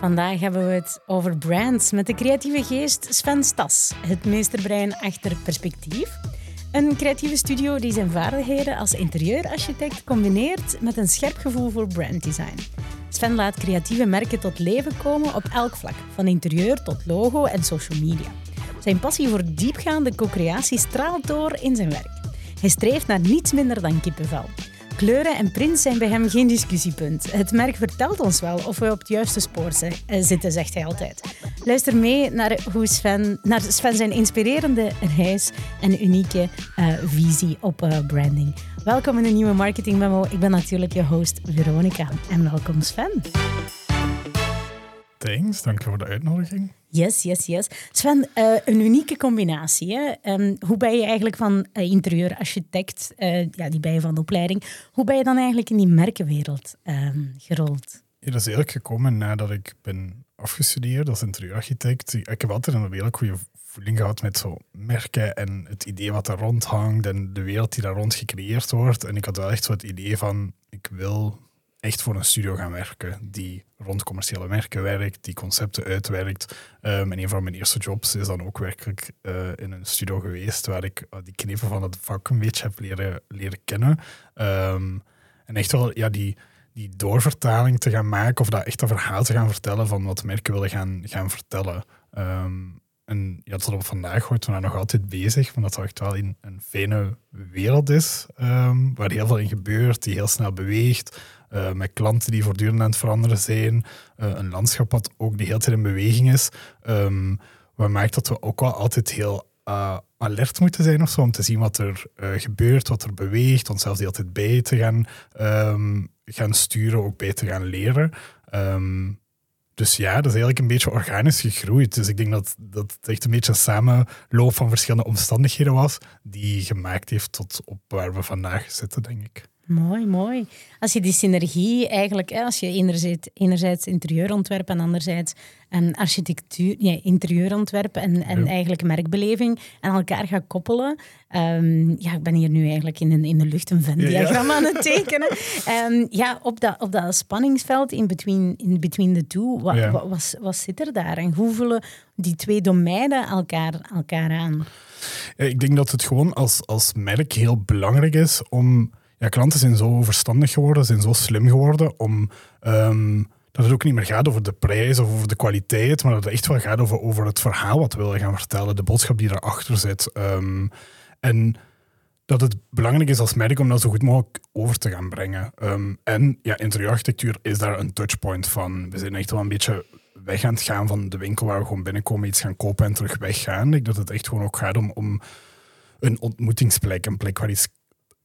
Vandaag hebben we het over brands met de creatieve geest Sven Stas, het meesterbrein achter perspectief. Een creatieve studio die zijn vaardigheden als interieurarchitect combineert met een scherp gevoel voor branddesign. Sven laat creatieve merken tot leven komen op elk vlak, van interieur tot logo en social media. Zijn passie voor diepgaande co-creatie straalt door in zijn werk. Hij streeft naar niets minder dan kippenvel. Kleuren en prints zijn bij hem geen discussiepunt. Het merk vertelt ons wel of we op het juiste spoor eh, zitten, zegt hij altijd. Luister mee naar, hoe Sven, naar Sven zijn inspirerende reis en unieke uh, visie op uh, branding. Welkom in een nieuwe Marketing Memo. Ik ben natuurlijk je host Veronica. En welkom Sven. Thanks, dank voor de uitnodiging. Yes, yes, yes. Sven, uh, een unieke combinatie. Hè? Um, hoe ben je eigenlijk van uh, interieurarchitect, uh, ja, die ben je van de opleiding, hoe ben je dan eigenlijk in die merkenwereld um, gerold? Ja, dat is eigenlijk gekomen nadat ik ben afgestudeerd als interieurarchitect. Ik heb altijd een hele goede voeling gehad met zo merken en het idee wat er rondhangt en de wereld die daar rond gecreëerd wordt. En ik had wel echt zo het idee van, ik wil echt voor een studio gaan werken die rond commerciële merken werkt, die concepten uitwerkt. Um, en een van mijn eerste jobs is dan ook werkelijk uh, in een studio geweest waar ik uh, die knevel van het vak een beetje heb leren, leren kennen. Um, en echt wel ja, die, die doorvertaling te gaan maken of dat echt een verhaal te gaan vertellen van wat merken willen gaan, gaan vertellen. Um, en ja, tot op vandaag wordt we daar nog altijd bezig, omdat het echt wel in een fijne wereld is, waar heel veel in gebeurt, die heel snel beweegt, uh, met klanten die voortdurend aan het veranderen zijn, uh, een landschap wat ook de hele tijd in beweging is. Um, wat maakt dat we ook wel altijd heel uh, alert moeten zijn om te zien wat er gebeurt, wat er beweegt, onszelf de hele tijd bij te gaan, um, gaan sturen, ook bij te gaan leren. Um, dus ja, dat is eigenlijk een beetje organisch gegroeid. Dus ik denk dat, dat het echt een beetje een samenloop van verschillende omstandigheden was, die gemaakt heeft tot op waar we vandaag zitten, denk ik. Mooi, mooi. Als je die synergie eigenlijk, als je enerzijds, enerzijds interieurontwerp en anderzijds een architectuur, nee, interieurontwerp en, en ja. eigenlijk merkbeleving aan elkaar gaat koppelen. Um, ja, ik ben hier nu eigenlijk in, een, in de lucht een Venn-diagram ja, ja. aan het tekenen. um, ja, op dat, op dat spanningsveld in between, in between the two, wat, wat, wat, wat zit er daar? En hoe voelen die twee domeinen elkaar, elkaar aan? ik denk dat het gewoon als, als merk heel belangrijk is om ja, klanten zijn zo verstandig geworden, zijn zo slim geworden om um, dat het ook niet meer gaat over de prijs of over de kwaliteit, maar dat het echt wel gaat over, over het verhaal wat we willen gaan vertellen, de boodschap die erachter zit. Um, en dat het belangrijk is als merk om dat zo goed mogelijk over te gaan brengen. Um, en ja, interieurarchitectuur is daar een touchpoint van. We zijn echt wel een beetje weg aan het gaan van de winkel waar we gewoon binnenkomen, iets gaan kopen en terug weggaan. Ik denk dat het echt gewoon ook gaat om, om een ontmoetingsplek, een plek waar iets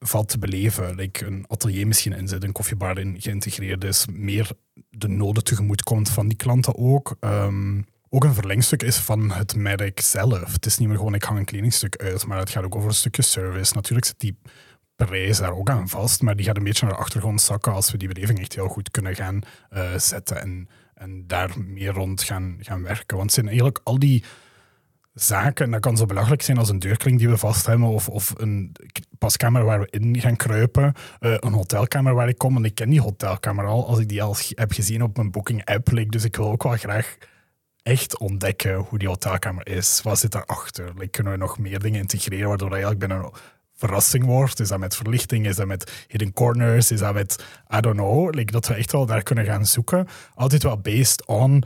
valt te beleven. Like een atelier misschien in zit, een koffiebar in geïntegreerd is, meer de noden tegemoet komt van die klanten ook. Um, ook een verlengstuk is van het merk zelf. Het is niet meer gewoon ik hang een kledingstuk uit, maar het gaat ook over een stukje service. Natuurlijk zit die prijs daar ook aan vast, maar die gaat een beetje naar de achtergrond zakken als we die beleving echt heel goed kunnen gaan uh, zetten en, en daar meer rond gaan, gaan werken. Want het zijn eigenlijk al die zaken, en dat kan zo belachelijk zijn als een deurklink die we vast hebben, of, een paskamer waar we in gaan kruipen, uh, een hotelkamer waar ik kom, en ik ken die hotelkamer al, als ik die al heb gezien op mijn booking-app, like, dus ik wil ook wel graag echt ontdekken hoe die hotelkamer is. Wat zit daarachter? Like, kunnen we nog meer dingen integreren, waardoor dat eigenlijk binnen een verrassing wordt? Is dat met verlichting? Is dat met hidden corners? Is dat met, I don't know, like, dat we echt wel daar kunnen gaan zoeken. Altijd wel based on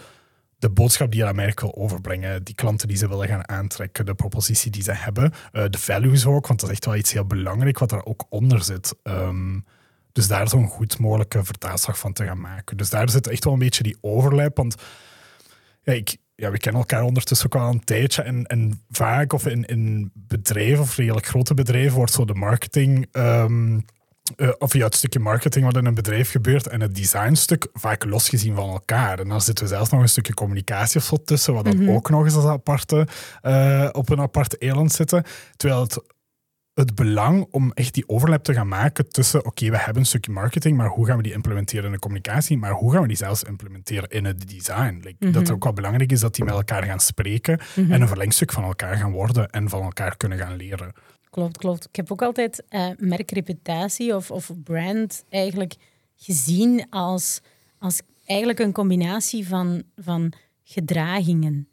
de boodschap die je aan merk wil overbrengen, die klanten die ze willen gaan aantrekken, de propositie die ze hebben, uh, de values ook, want dat is echt wel iets heel belangrijk wat er ook onder zit. Um, dus daar zo'n goed mogelijke vertaalslag van te gaan maken. Dus daar zit echt wel een beetje die overlap, want ja, ik, ja, we kennen elkaar ondertussen ook al een tijdje en, vaak of in, in bedrijven of redelijk grote bedrijven wordt zo de marketing um, uh, of ja, het stukje marketing wat in een bedrijf gebeurt en het designstuk vaak losgezien van elkaar. En dan zitten we zelfs nog een stukje communicatie of zo tussen, wat dan mm -hmm. ook nog eens als aparte, uh, op een apart eiland zitten. Terwijl het, het belang om echt die overlap te gaan maken tussen, oké, okay, we hebben een stukje marketing, maar hoe gaan we die implementeren in de communicatie, maar hoe gaan we die zelfs implementeren in het design? Like, mm -hmm. Dat het ook wel belangrijk is dat die met elkaar gaan spreken mm -hmm. en een verlengstuk van elkaar gaan worden en van elkaar kunnen gaan leren. Klopt, klopt. Ik heb ook altijd uh, merkreputatie of, of brand eigenlijk gezien als, als eigenlijk een combinatie van, van gedragingen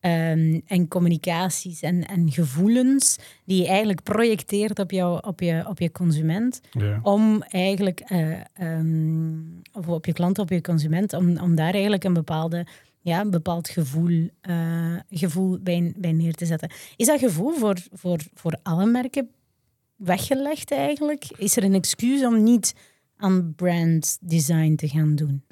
ehm, en communicaties en, en gevoelens die je eigenlijk projecteert op, jou, op, je, op je consument. Ja. Om eigenlijk, eh, ehm, of op je klant, op je consument, om, om daar eigenlijk een bepaalde ja, een bepaald gevoel, eh, gevoel bij, bij neer te zetten. Is dat gevoel voor, voor, voor alle merken weggelegd eigenlijk? Is er een excuus om niet aan brand design te gaan doen?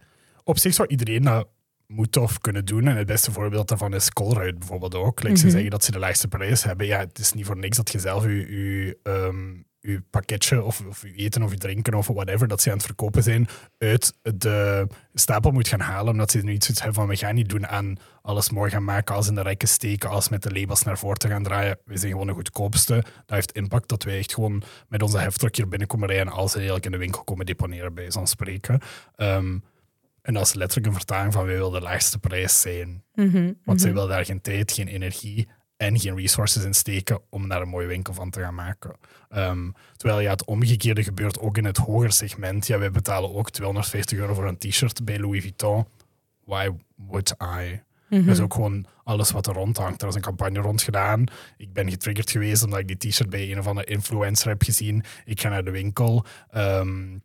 Op zich zou iedereen dat moeten of kunnen doen. En het beste voorbeeld daarvan is Colruyt bijvoorbeeld ook. Like Ze Mhm. zeggen dat ze de laagste prijs hebben. Ja, het is niet voor niks dat je zelf je, je, ehm, je pakketje of, of je eten of je drinken of whatever dat ze aan het verkopen zijn uit de stapel moet gaan halen. Omdat ze nu iets hebben van we gaan niet doen aan alles mooi gaan maken, als in de rekken steken, als met de labels naar voren te gaan draaien. We zijn gewoon de goedkoopste. Dat heeft impact dat wij echt gewoon met onze heftruck hier binnenkomen rijden als ze eigenlijk in de winkel komen deponeren bij zo'n spreken. Ehm, en dat is letterlijk een vertaling van wij willen de laagste prijs zijn. Mhm, Want zij mhm. willen daar geen tijd, geen energie en geen resources in steken om daar een mooie winkel van te gaan maken. Ehm, terwijl ja, het omgekeerde gebeurt ook in het hoger segment. Ja, wij betalen ook 250 euro voor een t-shirt bij Louis Vuitton. Why would I? Mhm. Dat is ook gewoon alles wat er rond hangt. Er is een campagne rond gedaan. Ik ben getriggerd geweest omdat ik die t-shirt bij een of andere influencer heb gezien. Ik ga naar de winkel. Ehm,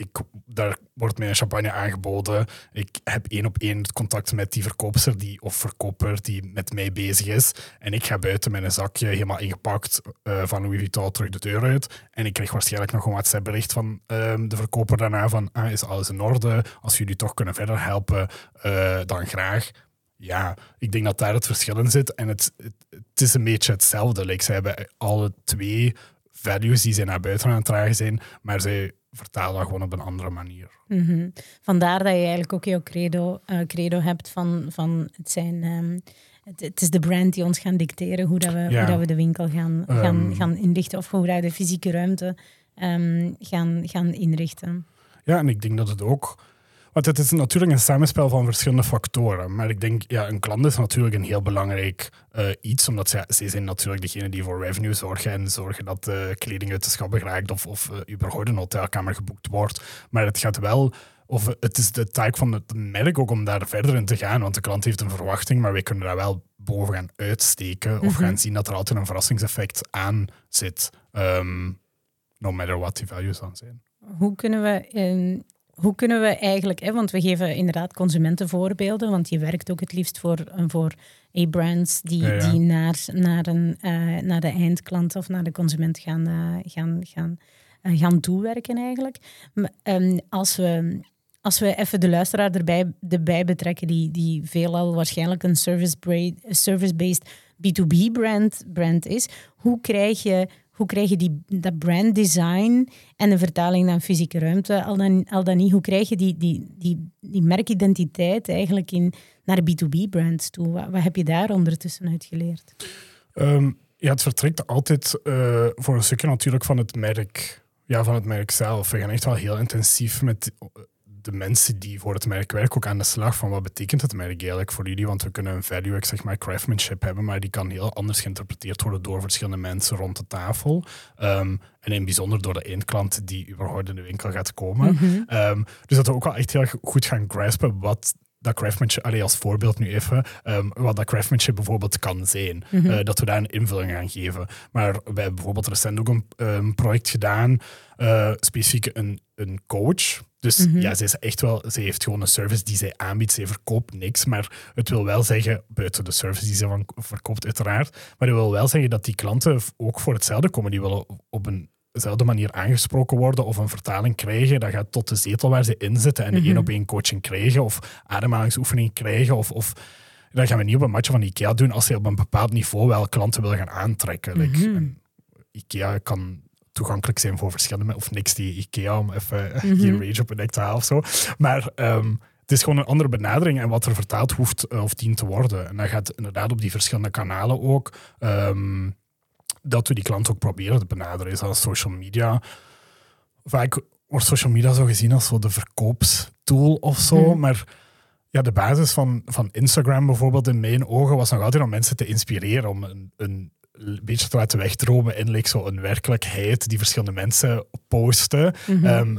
ik, daar wordt mij een champagne aangeboden. Ik heb één op één contact met die verkoopster die, of verkoper die met mij bezig is. En ik ga buiten met een zakje helemaal ingepakt eh, van Louis Vuitton terug de deur uit. En ik krijg waarschijnlijk nog een WhatsApp-bericht van ehm, de verkoper daarna van ah, is alles in orde? Als jullie toch kunnen verder helpen, eh, dan graag. Ja, ik denk dat daar het verschil in zit. En het, het, het is een beetje hetzelfde. Like, ze hebben alle twee values die ze naar buiten aan het dragen zijn, maar zij vertalen dat gewoon op een andere manier. Mhm. Vandaar dat je eigenlijk ook jouw credo, eh, credo hebt van, van het zijn... ehm, het, het is de brand die ons gaan dicteren hoe, dat we, Ja. hoe dat we de winkel gaan, gaan, Ehm. gaan inrichten of hoe dat we de fysieke ruimte ehm, gaan, gaan inrichten. Ja, en ik denk dat het ook. Want het is natuurlijk een samenspel van verschillende factoren. Maar ik denk, ja, een klant is natuurlijk een heel belangrijk eh, iets. Omdat zij, zij zijn natuurlijk degene die voor revenue zorgen. En zorgen dat de kleding uit de schappen geraakt. Of, of uh, überhaupt een hotelkamer geboekt wordt. Maar het gaat wel. Of het is de taak van het merk ook om daar verder in te gaan. Want de klant heeft een verwachting, maar wij kunnen daar wel boven gaan uitsteken. Of Mhm. gaan zien dat er altijd een verrassingseffect aan zit. Ehm, no matter what die values dan zijn. Hoe kunnen we, ehm, hoe kunnen we eigenlijk, hè, want we geven inderdaad consumentenvoorbeelden, want je werkt ook het liefst voor, eh, voor A-brands die, Ja, ja. die naar, naar, een, eh, naar de eindklant of naar de consument gaan, eh, gaan, gaan, eh, gaan toewerken eigenlijk. Maar, ehm, als we als we even de luisteraar erbij, erbij betrekken, die, die veelal waarschijnlijk een service-based service B2B brand, brand is, hoe krijg je, hoe krijg je die, dat brand design en de vertaling naar fysieke ruimte, al dan, al dan niet, hoe krijg je die, die, die, die merkidentiteit eigenlijk in, naar B2B-brands toe? Wat, heb je daar ondertussen uit geleerd? Ehm, ja, het vertrekt altijd eh, voor een stukje natuurlijk van het merk. Ja, van het merk zelf. We gaan echt wel heel intensief met de mensen die voor het merk werken ook aan de slag van wat betekent het merk eigenlijk voor jullie. Want we kunnen een value, zeg maar craftsmanship hebben, maar die kan heel anders geïnterpreteerd worden door verschillende mensen rond de tafel. Ehm, en in bijzonder door de eindklant die überhaupt in de winkel gaat komen. Ehm, dus dat we ook wel echt heel goed gaan graspen wat dat craftsmanship, allee, als voorbeeld nu even, um, wat dat craftsmanship bijvoorbeeld kan zijn. Mhm. Uh, dat we daar een invulling aan geven. Maar we hebben bijvoorbeeld recent ook een um, project gedaan, uh, specifiek een, een coach. Dus Mhm. ja, ze is echt wel, ze heeft gewoon een service die zij aanbiedt. Ze verkoopt niks, maar het wil wel zeggen, buiten de service die ze van verkoopt uiteraard, maar het wil wel zeggen dat die klanten ook voor hetzelfde komen. Die willen op een dezelfde manier aangesproken worden of een vertaling krijgen. Dat gaat tot de zetel waar ze in zitten en de Mhm. één op één coaching krijgen of ademhalingsoefening krijgen of, of dat gaan we niet op een matje van IKEA doen als ze op een bepaald niveau wel klanten willen gaan aantrekken. Like, Mhm. IKEA kan toegankelijk zijn voor verschillende of niks die IKEA om even Mhm. geen rage op een nek te halen of zo. Maar ehm, het is gewoon een andere benadering en wat er vertaald hoeft uh, of dient te worden. En dat gaat inderdaad op die verschillende kanalen ook. Um, dat we die klant ook proberen te benaderen. Is als social media. Vaak wordt social media zo gezien als zo de verkoopstool of zo. Mhm. Maar ja, de basis van, van Instagram bijvoorbeeld in mijn ogen was nog altijd om mensen te inspireren. Om een, een beetje te laten wegdromen in like, werkelijkheid die verschillende mensen posten. Mhm. Um,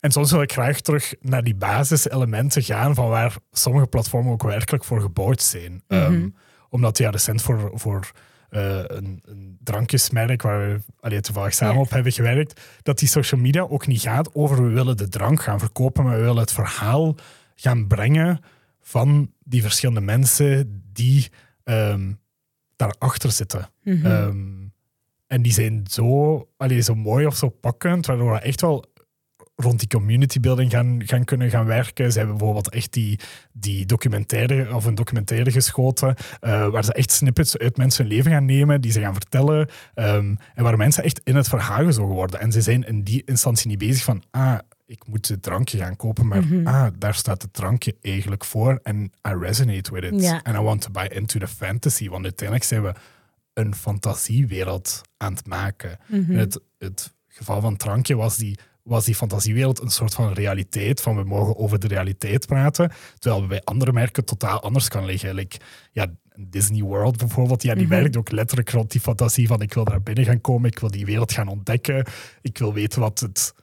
En soms wil ik graag terug naar die basiselementen gaan van waar sommige platformen ook werkelijk voor gebouwd zijn. Ehm, omdat ja, recent voor, voor een, een drankjesmerk waar we allee, toevallig samen Ja. op hebben gewerkt, dat die social media ook niet gaat over we willen de drank gaan verkopen, maar we willen het verhaal gaan brengen van die verschillende mensen die ehm, daarachter zitten. Mhm. Ehm, en die zijn zo, allee, zo mooi of zo pakkend, waardoor we echt wel rond die community building gaan, gaan kunnen gaan werken. Ze hebben bijvoorbeeld echt die, die documentaire of een documentaire geschoten, eh, waar ze echt snippets uit mensen hun leven gaan nemen, die ze gaan vertellen, ehm, en waar mensen echt in het verhaal gezogen worden. En ze zijn in die instantie niet bezig van, ah, ik moet het drankje gaan kopen, maar ah, daar staat het drankje eigenlijk voor en I resonate with it. And I want to buy into the fantasy, want uiteindelijk zijn we een fantasiewereld aan het maken. Mhm. Het, het geval van Trankje was die, was die fantasiewereld een soort van realiteit, van we mogen over de realiteit praten, terwijl we bij andere merken totaal anders kan liggen. Like, ja, Disney World bijvoorbeeld, ja, die Mhm. werkt ook letterlijk rond die fantasie van ik wil daar binnen gaan komen, ik wil die wereld gaan ontdekken, ik wil weten wat het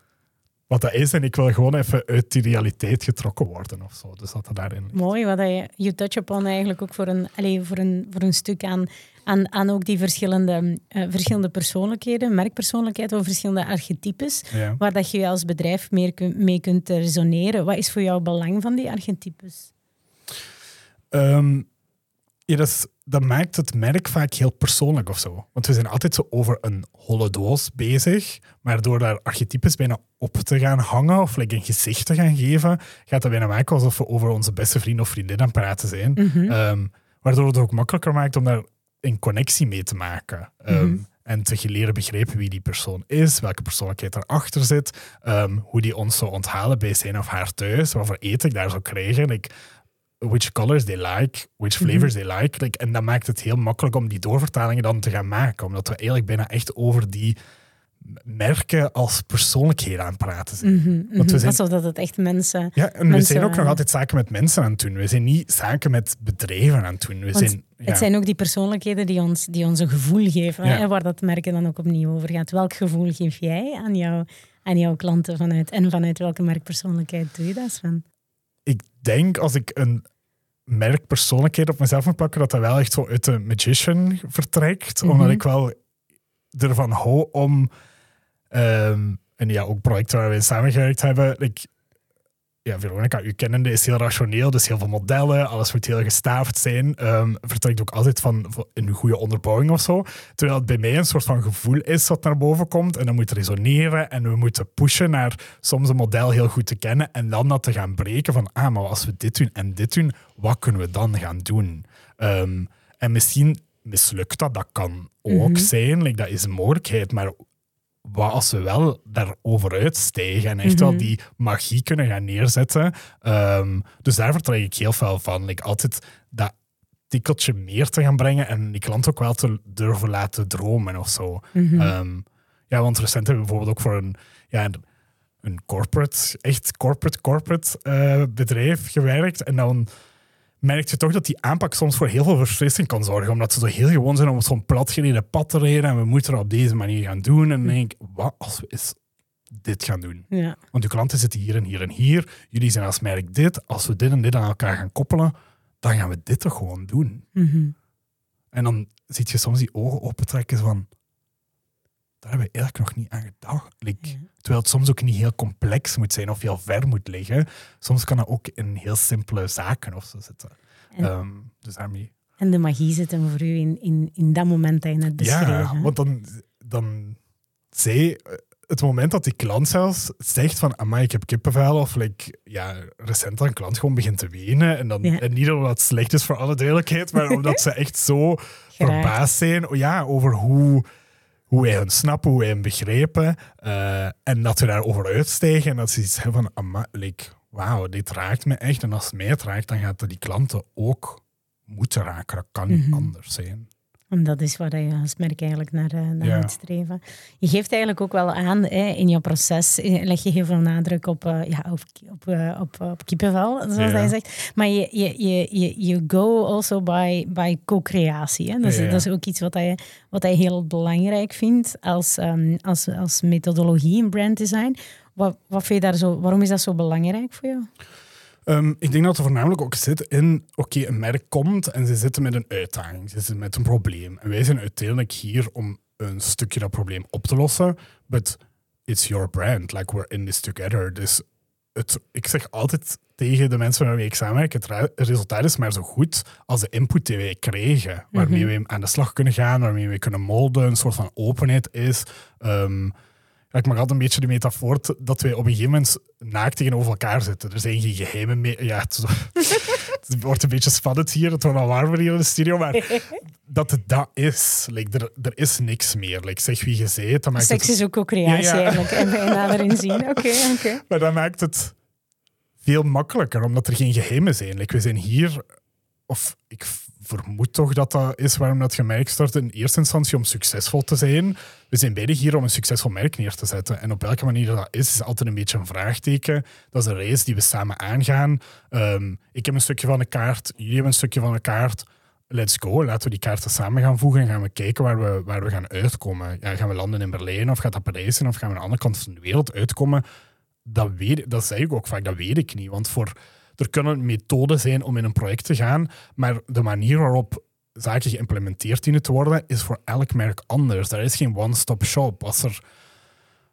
wat dat is en ik wil gewoon even uit die realiteit getrokken worden of zo. Dus dat er daarin ligt. Mooi, wat je, je touch upon eigenlijk ook voor een, allez, voor een, voor een stuk aan, aan, aan ook die verschillende, eh, verschillende persoonlijkheden, merkpersoonlijkheid of verschillende archetypes, Ja. waar dat je als bedrijf meer kun- mee kunt resoneren. Wat is voor jou belang van die archetypes? Ehm, ja, dat, is- dat maakt het merk vaak heel persoonlijk of zo. Want we zijn altijd zo over een holle doos bezig, maar door daar archetypes bijna op te gaan hangen of like, een gezicht te gaan geven, gaat dat bijna maken alsof we over onze beste vriend of vriendin aan het praten zijn. Ehm, waardoor het ook makkelijker maakt om daar een connectie mee te maken. Ehm, En te leren begrijpen wie die persoon is, welke persoonlijkheid erachter zit, ehm, hoe die ons zou onthalen bij zijn of haar thuis, wat voor eten ik daar zou krijgen. Which colors they like, which flavors they like. Like, en dat maakt het heel makkelijk om die doorvertalingen dan te gaan maken. Omdat we eigenlijk bijna echt over die merken als persoonlijkheden aan het praten zijn. Want we zijn, Alsof dat het echt mensen... ja, en we zijn ook nog altijd zaken met mensen aan het doen. We zijn niet zaken met bedrijven aan het doen. We zijn, ja. Het zijn ook die persoonlijkheden die ons, die ons een gevoel geven, hè, Ja. en waar dat merken dan ook opnieuw over gaat. Welk gevoel geef jij aan, jou, aan jouw klanten vanuit, en vanuit welke merkpersoonlijkheid doe je dat, Sven? Ik denk als ik een merkpersoonlijkheid op mezelf moet plakken, dat dat wel echt zo uit de magician vertrekt. Mhm. Omdat ik wel ervan hou om... ehm, en ja, ook projecten waar we samengewerkt hebben. Ja, Veronica, u kennende, is heel rationeel. Dus heel veel modellen, alles moet heel gestaafd zijn. Ehm vertrekt ook altijd van, van een goede onderbouwing of zo. Terwijl het bij mij een soort van gevoel is dat naar boven komt. En dat moet resoneren. En we moeten pushen naar soms een model heel goed te kennen. En dan dat te gaan breken van, ah, maar als we dit doen en dit doen, wat kunnen we dan gaan doen? Ehm, en misschien mislukt dat, dat kan ook zijn. Like, dat is een mogelijkheid. Maar wat als we wel daarover uitstijgen en echt wel die magie kunnen gaan neerzetten. Ehm, dus daar vertrek ik heel veel van. Like, altijd dat tikkeltje meer te gaan brengen en die klant ook wel te durven laten dromen of zo. Ehm, ja, want recent hebben we bijvoorbeeld ook voor een, ja, een- een corporate, echt corporate, corporate eh, bedrijf gewerkt. En dan merk je toch dat die aanpak soms voor heel veel verfrissing kan zorgen. Omdat ze zo heel gewoon zijn om op zo'n platgereden pad te rijden en we moeten het op deze manier gaan doen. En dan denk ik, wat als we eens dit gaan doen? Ja. Want uw klanten zitten hier en hier en hier. Jullie zijn als merk dit. Als we dit en dit aan elkaar gaan koppelen, dan gaan we dit toch gewoon doen. Mhm. En dan zie je soms die ogen opentrekken van... Daar hebben we eigenlijk nog niet aan gedacht. Like, Terwijl het soms ook niet heel complex moet zijn of heel ver moet liggen. Soms kan dat ook in heel simpele zaken of zo zitten. En- Ehm, dus daarmee... En de magie zit hem voor u in, in, in dat moment dat je net beschreef. Ja, hè? want dan, dan zij, het moment dat die klant zelfs zegt van, amai, ik heb kippenvel, of like, ja, recent een klant gewoon begint te wenen, en, dan, Ja. en niet omdat het slecht is voor alle duidelijkheid, maar omdat ze echt zo verbaasd zijn oh ja, over hoe, hoe wij hen snappen, hoe wij hen begrijpen, eh, en dat we daarover uitstijgen, en dat ze iets hebben van, like, wauw, dit raakt me echt, en als het mij het raakt, dan gaat het die klanten ook moeten raken. Dat kan niet Mhm. anders zijn. En dat is waar je als merk eigenlijk naar, uh, naar moet streven. Je geeft eigenlijk ook wel aan hè, in je proces, eh, leg je heel veel nadruk op, uh, ja, op, op, uh, op, op kippenvel, zoals yeah. hij zegt. Maar je, je, je, je, go also by, by co-creatie. Dat, is ook iets wat hij, wat hij heel belangrijk vindt als, um, als, als methodologie in branddesign. Wat, wat vind je daar zo, waarom is dat zo belangrijk voor jou? Um, ik denk dat er voornamelijk ook zit in, oké, okay, een merk komt en ze zitten met een uitdaging, ze zitten met een probleem. En wij zijn uiteindelijk hier om een stukje dat probleem op te lossen, but it's your brand, like we're in this together. Dus het, ik zeg altijd tegen de mensen waarmee ik samenwerk, het resultaat is maar zo goed als de input die wij krijgen, waarmee mm -hmm. we aan de slag kunnen gaan, waarmee we kunnen molden, een soort van openheid is. Um, ik mag altijd een beetje de metafoor dat wij op een gegeven moment naakt tegenover elkaar zitten. Er zijn geen geheimen meer. Ja, het, het, wordt een beetje spannend hier. Het wordt al warmer hier in de studio. Maar dat het dat is. Like, er, er is niks meer. Like, zeg wie je zei. Dan maakt Seks het... is ook co-creatie ja, ja. eigenlijk. En erin zien. Oké, okay, oké. Okay. Maar dat maakt het veel makkelijker, omdat er geen geheimen zijn. Like, we zijn hier... Of ik vermoed toch dat dat is waarom dat je merk start in eerste instantie om succesvol te zijn. We zijn beide hier om een succesvol merk neer te zetten. En op welke manier dat is, is altijd een beetje een vraagteken. Dat is een reis die we samen aangaan. Um, ik heb een stukje van de kaart, jullie hebben een stukje van de kaart. Let's go, laten we die kaarten samen gaan voegen en gaan we kijken waar we, waar we gaan uitkomen. Ja, gaan we landen in Berlijn of gaat dat Parijs zijn of gaan we aan de andere kant van de wereld uitkomen? Dat, weet, dat zeg ik ook vaak, dat weet ik niet. Want voor er kunnen methoden zijn om in een project te gaan, maar de manier waarop zaken geïmplementeerd dienen te worden, is voor elk merk anders. Er is geen one-stop shop. Als er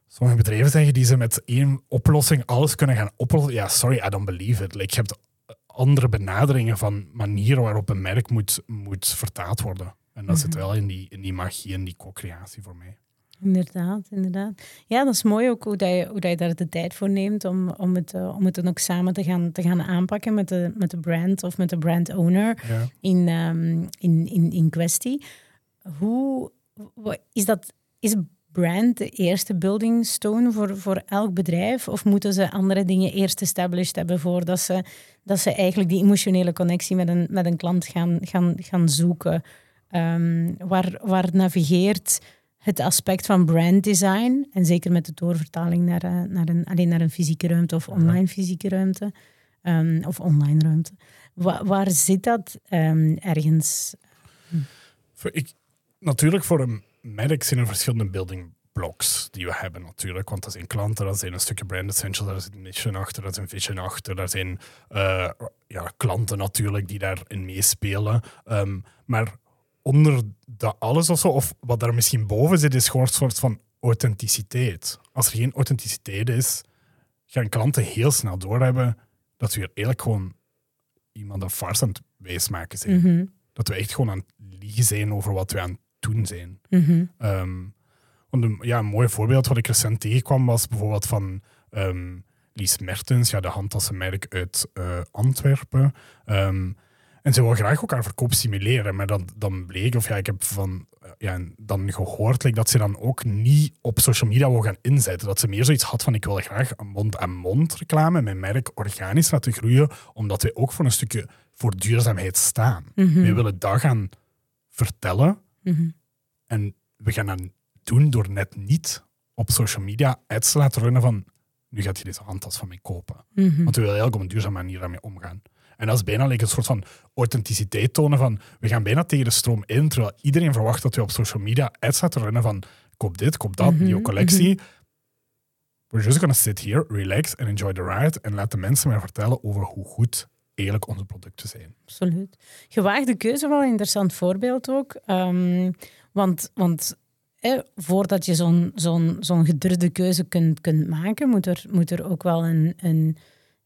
sommige bedrijven zeggen die ze met één oplossing alles kunnen gaan oplossen, ja, sorry, I don't believe it. Like, je hebt andere benaderingen van manieren waarop een merk moet, moet vertaald worden. En dat zit mhm. wel in die, in die magie en die co-creatie voor mij. Inderdaad, inderdaad. Ja, dat is mooi ook hoe, dat je, hoe dat je daar de tijd voor neemt om, om, het, uh, om het dan ook samen te gaan, te gaan aanpakken met de, met de brand of met de brand owner ja. in, um, in, in, in kwestie. Hoe is dat? Is brand de eerste building stone voor, voor elk bedrijf? Of moeten ze andere dingen eerst established hebben voordat ze, dat ze eigenlijk die emotionele connectie met een, met een klant gaan, gaan, gaan zoeken? Um, waar, waar navigeert het aspect van branddesign, en zeker met de doorvertaling naar, uh, naar, een, alleen naar een fysieke ruimte of online fysieke ruimte, um, of online ruimte. Wa waar zit dat um, ergens? Voor ik, natuurlijk, voor een merk zijn er verschillende building blocks die we hebben natuurlijk. Want dat zijn klanten, dat zijn een stukje brand essentials, daar zit een mission achter, daar zit een vision achter, daar zijn uh, ja, klanten natuurlijk die daarin meespelen. Um, maar onder dat alles of zo, of wat daar misschien boven zit, is gewoon een soort van authenticiteit. Als er geen authenticiteit is, gaan klanten heel snel doorhebben dat we hier eigenlijk gewoon iemand een farce aan het wijsmaken zijn. Mhm. Dat we echt gewoon aan het liegen zijn over wat we aan het doen zijn. Mhm. Um, want een, ja, een mooi voorbeeld wat ik recent tegenkwam was bijvoorbeeld van um, Lies Mertens, ja, de handtassenmerk uit uh, Antwerpen. Um, en ze wil graag ook haar verkoop stimuleren. Maar dan, dan bleek, of ja, ik heb van, ja, dan gehoord like, dat ze dan ook niet op social media wil gaan inzetten. Dat ze meer zoiets had van ik wil graag een mond-aan-mond reclame, mijn merk organisch laten groeien, omdat wij ook voor een stukje voor duurzaamheid staan. Mm -hmm. We willen dat gaan vertellen. Mm -hmm. En we gaan dat doen door net niet op social media ads te laten runnen van nu gaat je deze handtas van mij kopen. Mm -hmm. Want we willen eigenlijk op een duurzame manier daarmee omgaan. En dat is bijna like een soort van authenticiteit tonen van we gaan bijna tegen de stroom in, terwijl iedereen verwacht dat we op social media ads laten runnen van koop dit, koop dat, Mhm, nieuwe collectie. We're just gonna sit here, relax and enjoy the ride en laat de mensen maar vertellen over hoe goed eigenlijk onze producten zijn. Absoluut. Gewaagde keuze, wel een interessant voorbeeld ook. Um, want want eh, voordat je zo'n zo'n zo'n gedurfde keuze kunt, kunt maken, moet er, moet er ook wel een, een,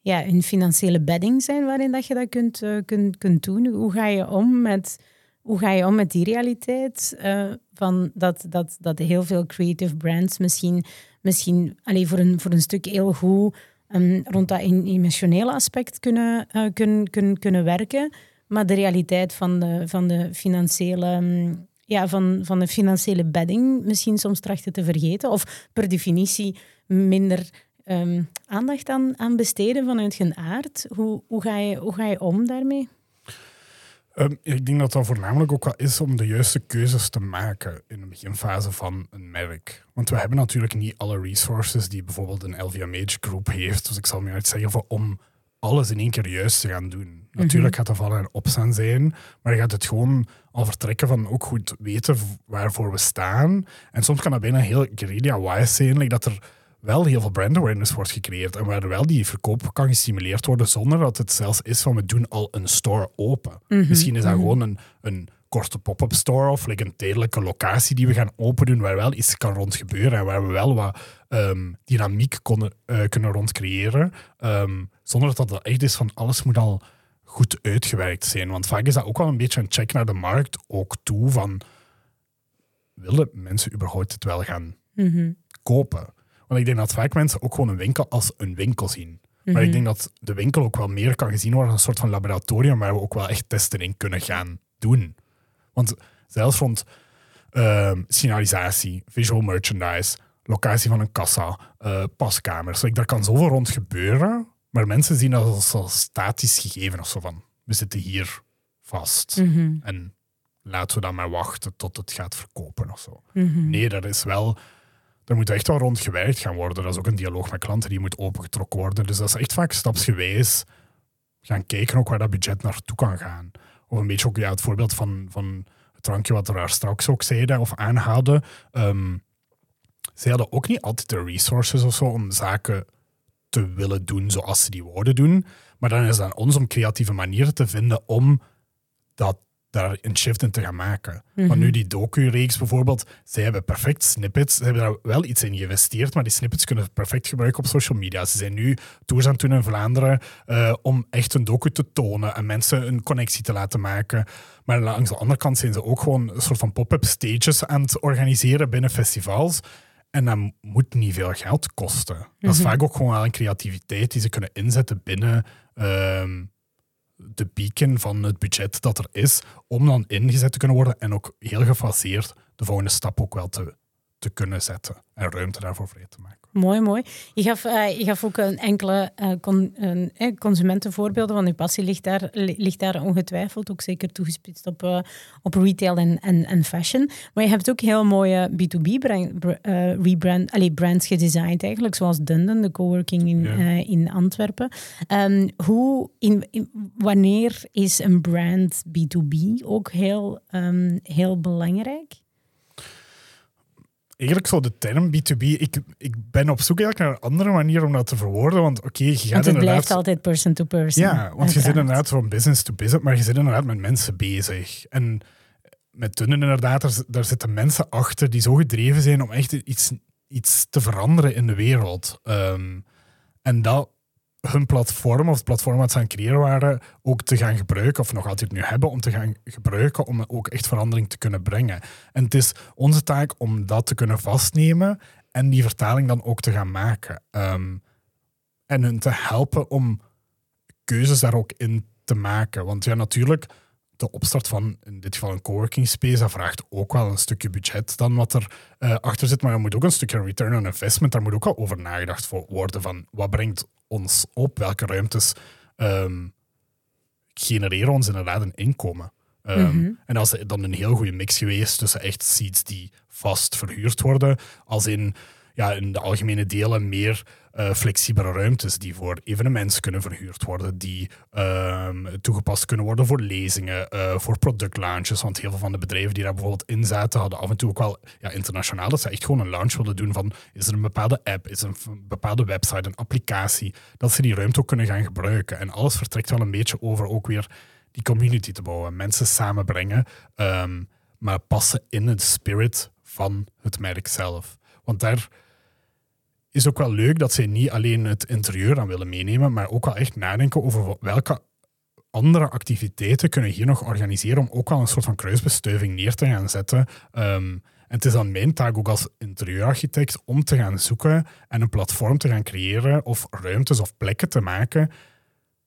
ja, een financiële bedding zijn waarin dat je dat kunt, uh, kunt, kunt doen. Hoe ga je om met, hoe ga je om met die realiteit? Uh, van dat, dat, dat heel veel creative brands misschien, misschien alleen voor, een, voor een stuk heel goed um, rond dat emotionele aspect kunnen, uh, kunnen, kunnen, kunnen werken. Maar de realiteit van de, van de financiële. Um, ja, van, van de financiële bedding misschien soms trachten te vergeten. Of per definitie minder um, aandacht aan, aan besteden vanuit hun aard. Hoe, hoe, ga je, hoe ga je om daarmee? Ehm, ik denk dat dat voornamelijk ook wel is om de juiste keuzes te maken in de beginfase van een merk. Want we hebben natuurlijk niet alle resources die bijvoorbeeld een LVMH groep heeft. Dus ik zal me uitzeggen voor om alles in één keer juist te gaan doen. Natuurlijk gaat dat vallen en opstaan zijn, maar je gaat het gewoon al vertrekken van ook goed weten waarvoor we staan. En soms kan dat bijna heel guerrilla-wise zijn, like dat er wel heel veel brand awareness wordt gecreëerd en waar wel die verkoop kan gestimuleerd worden zonder dat het zelfs is van we doen al een store open. Misschien is dat gewoon een, een korte pop-up store of like een tijdelijke locatie die we gaan open doen waar wel iets kan rond gebeuren en waar we wel wat ehm, dynamiek konden, uh, kunnen rond creëren. Ehm, zonder dat dat echt is van alles moet al goed uitgewerkt zijn. Want vaak is dat ook wel een beetje een check naar de markt ook toe van willen mensen überhaupt het wel gaan kopen? Want ik denk dat vaak mensen ook gewoon een winkel als een winkel zien. Maar ik mhm. denk dat de winkel ook wel meer kan gezien worden als een soort van laboratorium waar we ook wel echt testen in kunnen gaan doen. Want zelfs rond uh, signalisatie, visual merchandise, locatie van een kassa, uh, paskamers, like, daar kan zoveel rond gebeuren, maar mensen zien dat als, als statisch gegeven of zo van, we zitten hier vast. Mhm. En laten we dan maar wachten tot het gaat verkopen of zo. Mhm. Nee, dat is wel er moet echt wel rond gewerkt gaan worden. Dat is ook een dialoog met klanten die moet opengetrokken worden. Dus dat is echt vaak stapsgewijs gaan kijken ook waar dat budget naartoe kan gaan. Of een beetje ook ja, het voorbeeld van, van het drankje wat we daar straks ook zeiden of aanhaalden. Um, zij hadden ook niet altijd de resources of zo om zaken te willen doen zoals ze die wouden doen. Maar dan is het aan ons om creatieve manieren te vinden om dat daar een shift in te gaan maken. Mm nu die docu-reeks bijvoorbeeld, zij hebben perfect snippets. Ze hebben daar wel iets in geïnvesteerd, maar die snippets kunnen perfect gebruiken op social media. Ze zijn nu tours aan het doen in Vlaanderen uh, om echt een docu te tonen en mensen een connectie te laten maken. Maar langs de andere kant zijn ze ook gewoon een soort van pop-up stages aan het organiseren binnen festivals. En dat moet niet veel geld kosten. Dat is mhm. vaak ook gewoon wel een creativiteit die ze kunnen inzetten binnen... Uh, de pieken van het budget dat er is, om dan ingezet te kunnen worden en ook heel gefaseerd de volgende stap ook wel te, te kunnen zetten en ruimte daarvoor vrij te maken. Mooi, mooi. Je gaf, uh, je gaf ook een enkele uh, con, uh, consumentenvoorbeelden, want uw passie ligt daar, ligt daar ongetwijfeld, ook zeker toegespitst op, op retail en, en, en fashion. Maar je hebt ook heel mooie B2B-rebrand, allee, brands gedesigned eigenlijk, zoals Dunden, de coworking in, in Antwerpen. Um, hoe, in, wanneer is een brand B2B ook heel, um, heel belangrijk? Eigenlijk zo de term B2B, ik, ik ben op zoek eigenlijk naar een andere manier om dat te verwoorden. Want oké, je gaat want het blijft altijd person to person. Ja, want je zit inderdaad van business to business, maar je zit inderdaad met mensen bezig. En met Tunnen inderdaad, daar, daar zitten mensen achter die zo gedreven zijn om echt iets, iets te veranderen in de wereld. Um, en dat hun platform of het platform wat ze aan het creëren waren ook te gaan gebruiken, of nog altijd nu hebben, om te gaan gebruiken om ook echt verandering te kunnen brengen. En het is onze taak om dat te kunnen vastnemen en die vertaling dan ook te gaan maken. Ehm, en hun te helpen om keuzes daar ook in te maken. Want ja, natuurlijk, de opstart van in dit geval een coworking space, dat vraagt ook wel een stukje budget dan wat er uh, achter zit. Maar er moet ook een stukje return on investment, daar moet ook al over nagedacht worden van wat brengt ons op? Welke ruimtes um, genereren ons inderdaad een inkomen? Um, En als dan een heel goede mix geweest tussen echt seats die vast verhuurd worden, als in ja, in de algemene delen meer uh, flexibele ruimtes die voor evenementen kunnen verhuurd worden, die ehm, toegepast kunnen worden voor lezingen, uh, voor productlaunches. Want heel veel van de bedrijven die daar bijvoorbeeld in zaten, hadden af en toe ook wel ja, internationaal dat ze echt gewoon een launch wilden doen van is er een bepaalde app, is een bepaalde website, een applicatie, dat ze die ruimte ook kunnen gaan gebruiken. En alles vertrekt wel een beetje over ook weer die community te bouwen, mensen samenbrengen, um, maar passen in het spirit van het merk zelf. Want daar is ook wel leuk dat zij niet alleen het interieur aan willen meenemen, maar ook wel echt nadenken over welke andere activiteiten kunnen hier nog organiseren om ook wel een soort van kruisbestuiving neer te gaan zetten. Ehm, en het is dan mijn taak ook als interieurarchitect om te gaan zoeken en een platform te gaan creëren of ruimtes of plekken te maken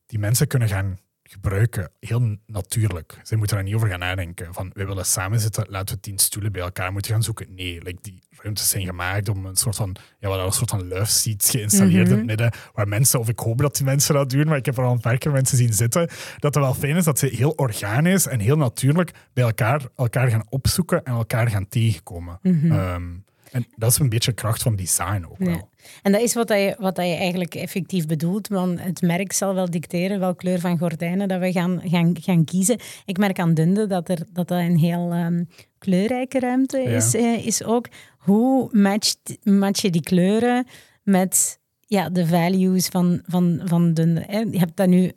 die mensen kunnen gaan gebruiken heel natuurlijk. Ze moeten daar niet over gaan nadenken. Van, we willen samen zitten, laten we tien stoelen bij elkaar moeten gaan zoeken. Nee, like, die ruimtes zijn gemaakt om een soort van, ja, wat een soort van love seats geïnstalleerd in het midden, waar mensen, of ik hoop dat die mensen dat doen, maar ik heb er al een paar keer mensen zien zitten, dat het wel fijn is dat ze heel organisch en heel natuurlijk bij elkaar, elkaar gaan opzoeken en elkaar gaan tegenkomen. Ehm, en dat is een beetje kracht van design ook wel. En dat is wat, je, wat je eigenlijk effectief bedoelt, want het merk zal wel dicteren welke kleur van gordijnen dat we gaan, gaan, gaan kiezen. Ik merk aan Dunde dat er, dat, dat een heel um, kleurrijke ruimte is, eh, is ook. Hoe matcht, match je die kleuren met ja, de values van, van, van Dunde? Hè? Je hebt dat nu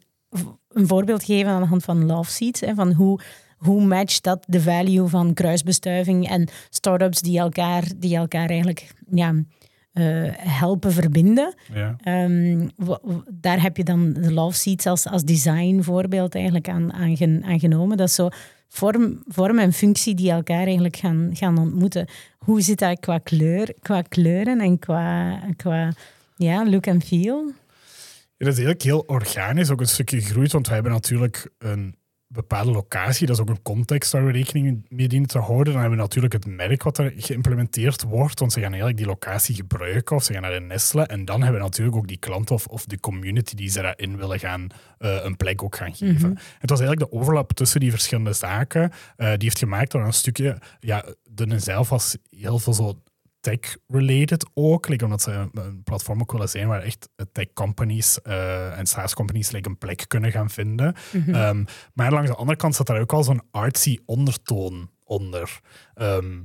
een voorbeeld gegeven aan de hand van Love Seats, hè, van hoe hoe matcht dat de value van kruisbestuiving en start-ups die elkaar, die elkaar eigenlijk ja, uh, helpen verbinden. Ja. Um, daar heb je dan de Love Seats als, als designvoorbeeld eigenlijk aan, aan, genomen. Dat is zo vorm, vorm en functie die elkaar eigenlijk gaan, gaan ontmoeten. Hoe zit dat qua, kleur, qua kleuren en qua, qua ja, look en feel? Het is eigenlijk heel organisch, ook een stukje gegroeid, want wij hebben natuurlijk een bepaalde locatie, dat is ook een context waar we rekening mee dienen te houden. Dan hebben we natuurlijk het merk wat er geïmplementeerd wordt, want ze gaan eigenlijk die locatie gebruiken of ze gaan daarin nestelen. En dan hebben we natuurlijk ook die klant of, of de community die ze daarin willen gaan uh, een plek ook gaan geven. Mhm. Het was eigenlijk de overlap tussen die verschillende zaken, uh, die heeft gemaakt dat een stukje, ja, de zelf was heel veel zo tech-related ook. Like, omdat ze een platform ook willen zijn waar echt tech-companies uh, en SaaS-companies like, een plek kunnen gaan vinden. Mhm. Ehm, maar langs de andere kant zat daar ook al zo'n artsy ondertoon onder. Ehm,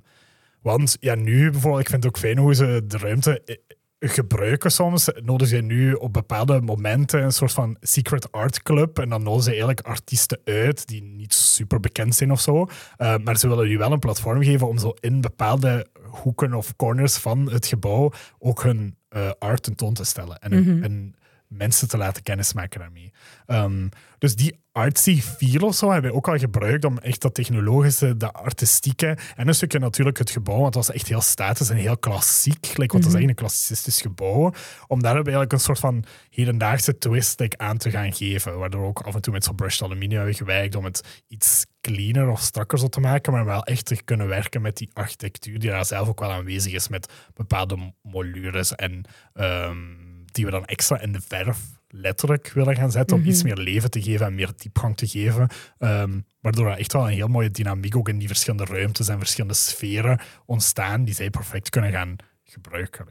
want ja, nu bijvoorbeeld, ik vind het ook fijn hoe ze de ruimte gebruiken soms. Nodigen ze nu op bepaalde momenten een soort van secret art club. En dan nodigen ze eigenlijk artiesten uit die niet super bekend zijn of zo. Uh, maar ze willen nu wel een platform geven om zo in bepaalde hoeken of corners van het gebouw ook hun uh, art tentoon te stellen. En, mm en mensen te laten kennismaken daarmee. Um, dus die artsy feel of zo hebben we ook al gebruikt om echt dat technologische, dat artistieke en een stukje natuurlijk het gebouw, want het was echt heel statisch en heel klassiek, like wat mm -hmm. zeggen, een klassicistisch gebouw, om daar eigenlijk een soort van hedendaagse twist like, aan te gaan geven, waardoor we ook af en toe met zo'n brushed aluminium hebben gewerkt om het iets cleaner of strakker zo te maken, maar wel echt te kunnen werken met die architectuur die daar zelf ook wel aanwezig is met bepaalde molures en um, die we dan extra in de verf letterlijk willen gaan zetten om iets mhm. meer leven te geven en meer diepgang te geven. Um, waardoor er echt wel een heel mooie dynamiek ook in die verschillende ruimtes en verschillende sferen ontstaan die zij perfect kunnen gaan gebruiken.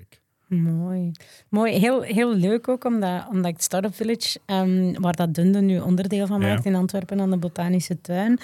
Mooi. Mooi. Heel, heel leuk ook, omdat, omdat ik Startup Village, um, waar dat Dunde nu onderdeel van maakt in Antwerpen aan de Botanische Tuin,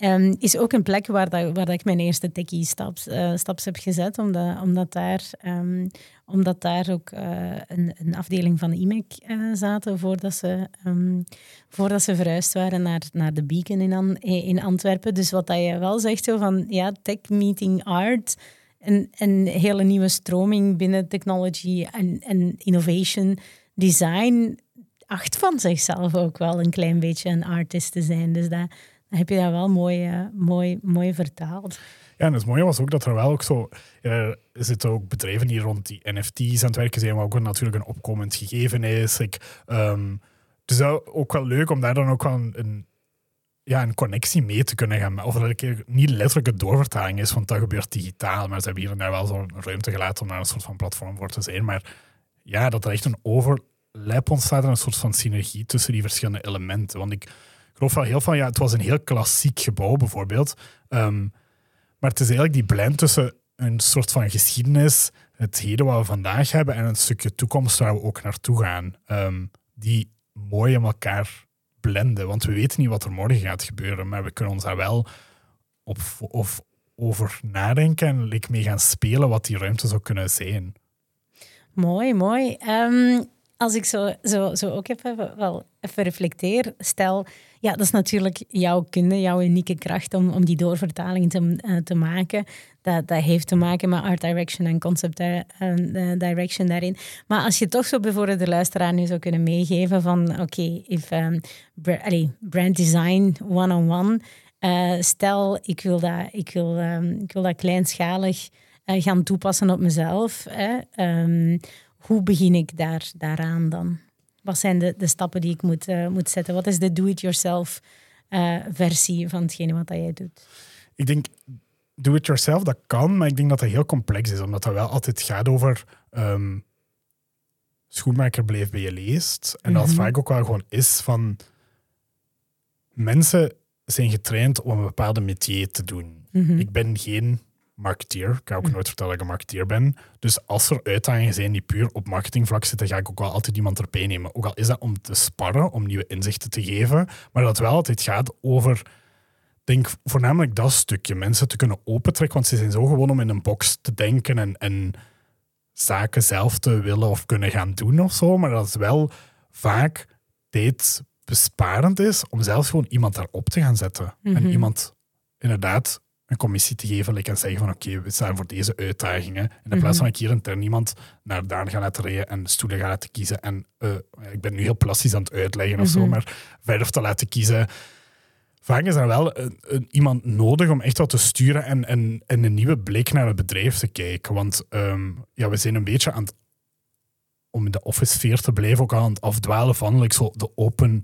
Um, is ook een plek waar, dat, waar dat ik mijn eerste techie staps, uh, staps heb gezet, omdat, omdat, daar, um, omdat daar ook uh, een, een, afdeling van IMEC uh, zaten voordat ze, um, voordat ze verhuisd waren naar, naar de Beacon in, in Antwerpen. Dus wat dat je wel zegt, zo van ja, tech meeting art, een, een hele nieuwe stroming binnen technology en, en innovation design, acht van zichzelf ook wel een klein beetje een artist te zijn. Dus dat heb je dat wel mooi, uh, mooi, mooi vertaald. Ja, en het mooie was ook dat er wel ook zo... Er zitten ook bedrijven die rond die NFT's aan het werken zijn, maar ook natuurlijk een opkomend gegeven is. Ik, um, dus ook wel leuk om daar dan ook wel een, ja, een connectie mee te kunnen gaan. Of dat het niet letterlijk een doorvertaling is, want dat gebeurt digitaal. Maar ze hebben hier en daar wel zo'n ruimte gelaten om daar een soort van platform voor te zijn. Maar ja, dat er echt een overlap ontstaat en een soort van synergie tussen die verschillende elementen. Want ik heel van, ja, het was een heel klassiek gebouw bijvoorbeeld. Ehm, maar het is eigenlijk die blend tussen een soort van geschiedenis, het heden wat we vandaag hebben en een stukje toekomst waar we ook naartoe gaan. Um, die mooi in elkaar blenden. Want we weten niet wat er morgen gaat gebeuren, maar we kunnen ons daar wel op, of over nadenken en like, mee gaan spelen wat die ruimte zou kunnen zijn. Mooi, mooi. Um, als ik zo, zo, zo ook even, wel even reflecteer, stel, ja, dat is natuurlijk jouw kunde, jouw unieke kracht om, om die doorvertaling te, uh, te maken. Dat, dat heeft te maken met art direction en concept uh, direction daarin. Maar als je toch zo bijvoorbeeld de luisteraar nu zou kunnen meegeven van, oké, um, brand design one-on-one, stel, ik wil dat, ik wil, um, ik wil dat kleinschalig gaan toepassen op mezelf. Hè, um, hoe begin ik daar, daaraan dan? Wat zijn de, de stappen die ik moet, uh, moet zetten? Wat is de do-it-yourself uh, versie van hetgene wat jij doet? Ik denk, do-it-yourself, dat kan, maar ik denk dat dat heel complex is, omdat dat wel altijd gaat over um, schoenmaker bleef bij je leest. En dat Mhm. vaak ook wel gewoon is van mensen zijn getraind om een bepaalde métier te doen. Mhm. Ik ben geen marketeer. Ik ga ook nooit vertellen dat ik een marketeer ben. Dus als er uitdagingen zijn die puur op marketingvlak zitten, ga ik ook wel altijd iemand erbij nemen. Ook al is dat om te sparren, om nieuwe inzichten te geven. Maar dat het wel altijd gaat over, denk voornamelijk dat stukje. Mensen te kunnen opentrekken, want ze zijn zo gewoon om in een box te denken en, en zaken zelf te willen of kunnen gaan doen of zo. Maar dat het wel vaak tijdbesparend is om zelfs gewoon iemand daarop te gaan zetten. En Mhm. iemand inderdaad een commissie te geven like, en zeggen van oké, we staan voor deze uitdagingen. En in plaats van ik hier intern iemand naar daar gaan laten rijden en stoelen gaan laten kiezen. En eh, ik ben nu heel plastisch aan het uitleggen of zo, Mhm. maar verder te laten kiezen. Vaak is er wel een, een- iemand nodig om echt wat te sturen en, en, en een nieuwe blik naar het bedrijf te kijken. Want ehm, ja, we zijn een beetje aan het, om in de office sfeer te blijven, ook aan het afdwalen van like, zo de open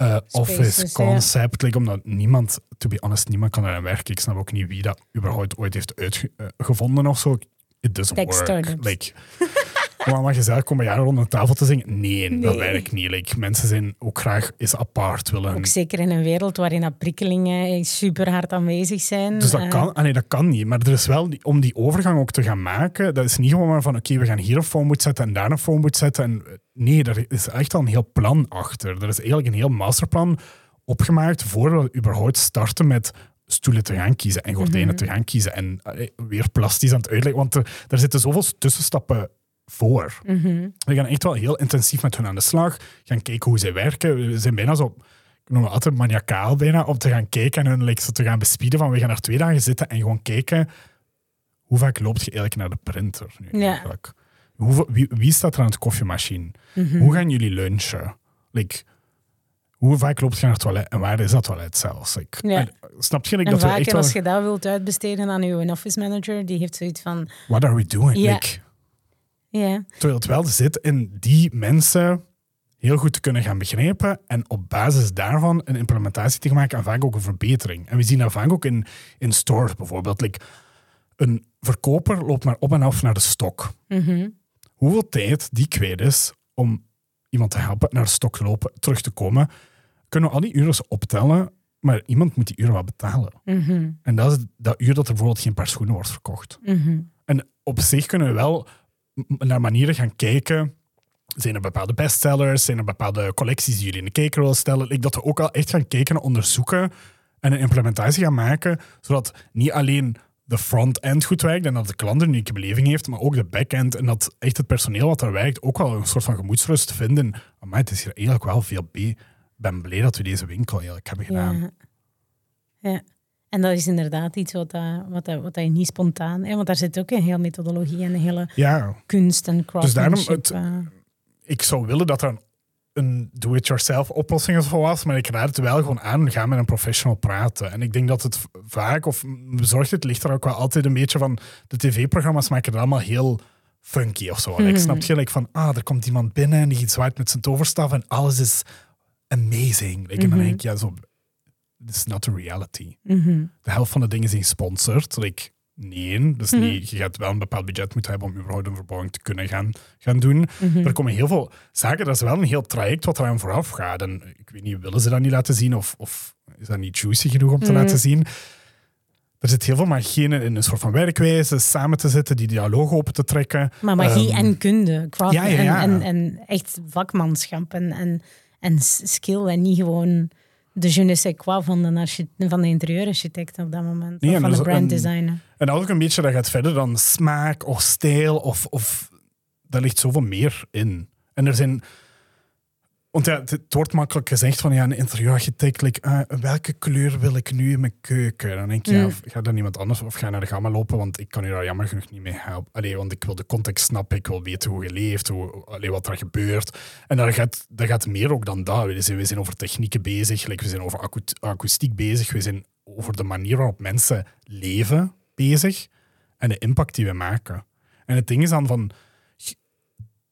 eh, office Spaces, ja. concept. Like, omdat niemand, to be honest, niemand kan er werken. Ik snap ook niet wie dat überhaupt ooit heeft uitgevonden of zo. It doesn't Tech work. Like, maar mag je komen jaren rond een tafel te zingen? Nee, dat werkt niet. Like, mensen zijn ook graag eens apart willen. Ook zeker in een wereld waarin dat prikkelingen super hard aanwezig zijn. Dus dat Eh, kan, ah nee, dat kan niet. Maar er is wel, die- om die overgang ook te gaan maken, dat is niet gewoon maar van oké, we gaan hier een phone moet zetten en daar een phone moet zetten. En, eh, nee, er is echt al een heel plan achter. Er is eigenlijk een heel masterplan opgemaakt voordat we überhaupt starten met stoelen te gaan kiezen en gordijnen Mhm. te gaan kiezen. En eh, weer plastisch aan het uitleggen, want er, er zitten zoveel tussenstappen voor. mhm. We gaan echt wel heel intensief met hun aan de slag, gaan kijken hoe zij werken. We zijn bijna zo, ik noem het altijd maniacaal bijna, om te gaan kijken en hun like, zo te gaan bespieden van we gaan er twee dagen zitten en gewoon kijken hoe vaak loopt je eigenlijk naar de printer nu Ja. eigenlijk? Hoe, wie, wie staat er aan het koffiemachine? Mhm. Hoe gaan jullie lunchen? Like, hoe vaak loopt je naar het toilet en waar is dat toilet zelfs? Ja. en, snap je like, dat we vaak, echt en wel... als je dat wilt uitbesteden aan je office manager, die heeft zoiets van, What are we doing? Ja. Like, ja, Terwijl het wel zit in die mensen heel goed te kunnen gaan begrijpen en op basis daarvan een implementatie te maken en vaak ook een verbetering. En we zien dat vaak ook in, in stores bijvoorbeeld. Like, een verkoper loopt maar op en af naar de stok. mhm. Hoeveel tijd die kwijt is om iemand te helpen naar de stok te lopen, terug te komen, kunnen we al die uren optellen, maar iemand moet die uren wel betalen. Mhm. En dat is dat uur dat er bijvoorbeeld geen paar schoenen wordt verkocht. Mhm. En op zich kunnen we wel naar manieren gaan kijken. Zijn er bepaalde bestsellers? Zijn er bepaalde collecties die jullie in de kijker willen stellen? Like dat we ook al echt gaan kijken en onderzoeken en een implementatie gaan maken, zodat niet alleen de front-end goed werkt en dat de klant een unieke beleving heeft, maar ook de back-end en dat echt het personeel wat daar werkt ook wel een soort van gemoedsrust vinden. Maar het is hier eigenlijk wel veel B. Ik ben blij dat we deze winkel eigenlijk hebben gedaan. Ja. ja. En dat is inderdaad iets wat, dat, wat, dat, wat je niet spontaan... Hè, want daar zit ook een hele methodologie en een hele Ja, kunst en Dus daarom craftsmanship. het- eh. ik zou willen dat er een, een do-it-yourself oplossing was, maar ik raad het wel gewoon aan, ga met een professional praten. En ik denk dat het vaak, of bezorgd het ligt er ook wel altijd een beetje van, de tv-programma's maken het allemaal heel funky of zo. Ik snap je, like van, ah, er komt iemand binnen en die zwaait met zijn toverstaf en alles is amazing. Like, En dan denk ik, ja, zo, is not the reality. Mhm. De helft van de dingen zijn gesponsord. Like, nee, dus Mhm. niet, je gaat wel een bepaald budget moeten hebben om überhaupt een verbouwing te kunnen gaan, gaan doen. Mhm. Er komen heel veel zaken, dat is wel een heel traject wat eraan vooraf gaat. En ik weet niet, willen ze dat niet laten zien of, of is dat niet juicy genoeg om te laten zien? Er zit heel veel magie in, in een soort van werkwijze, samen te zitten, die dialoog open te trekken. Maar magie Ehm, en kunde, craft ja, ja, ja. En, en, en echt vakmanschap en, en, en skill en niet gewoon de je ne sais quoi van de, van de interieurarchitect op dat moment. Nee, of en van de en- branddesigner. En is ook een beetje, dat gaat verder dan smaak of stijl of, of daar ligt zoveel meer in. En er zijn, want ja, het, wordt makkelijk gezegd van ja, een interieurarchitect, like, ah, welke kleur wil ik nu in mijn keuken? Dan denk je, ja, Mm. of ga dan iemand anders of ga naar de gamma lopen, want ik kan u daar jammer genoeg niet mee helpen. Allee, want ik wil de context snappen, ik wil weten hoe je leeft, hoe, allee, wat er gebeurt. En daar gaat, gaat meer ook dan dat. We zijn, we zijn over technieken bezig, like, we zijn over akoe- akoestiek bezig, we zijn over de manier waarop mensen leven bezig en de impact die we maken. En het ding is dan van,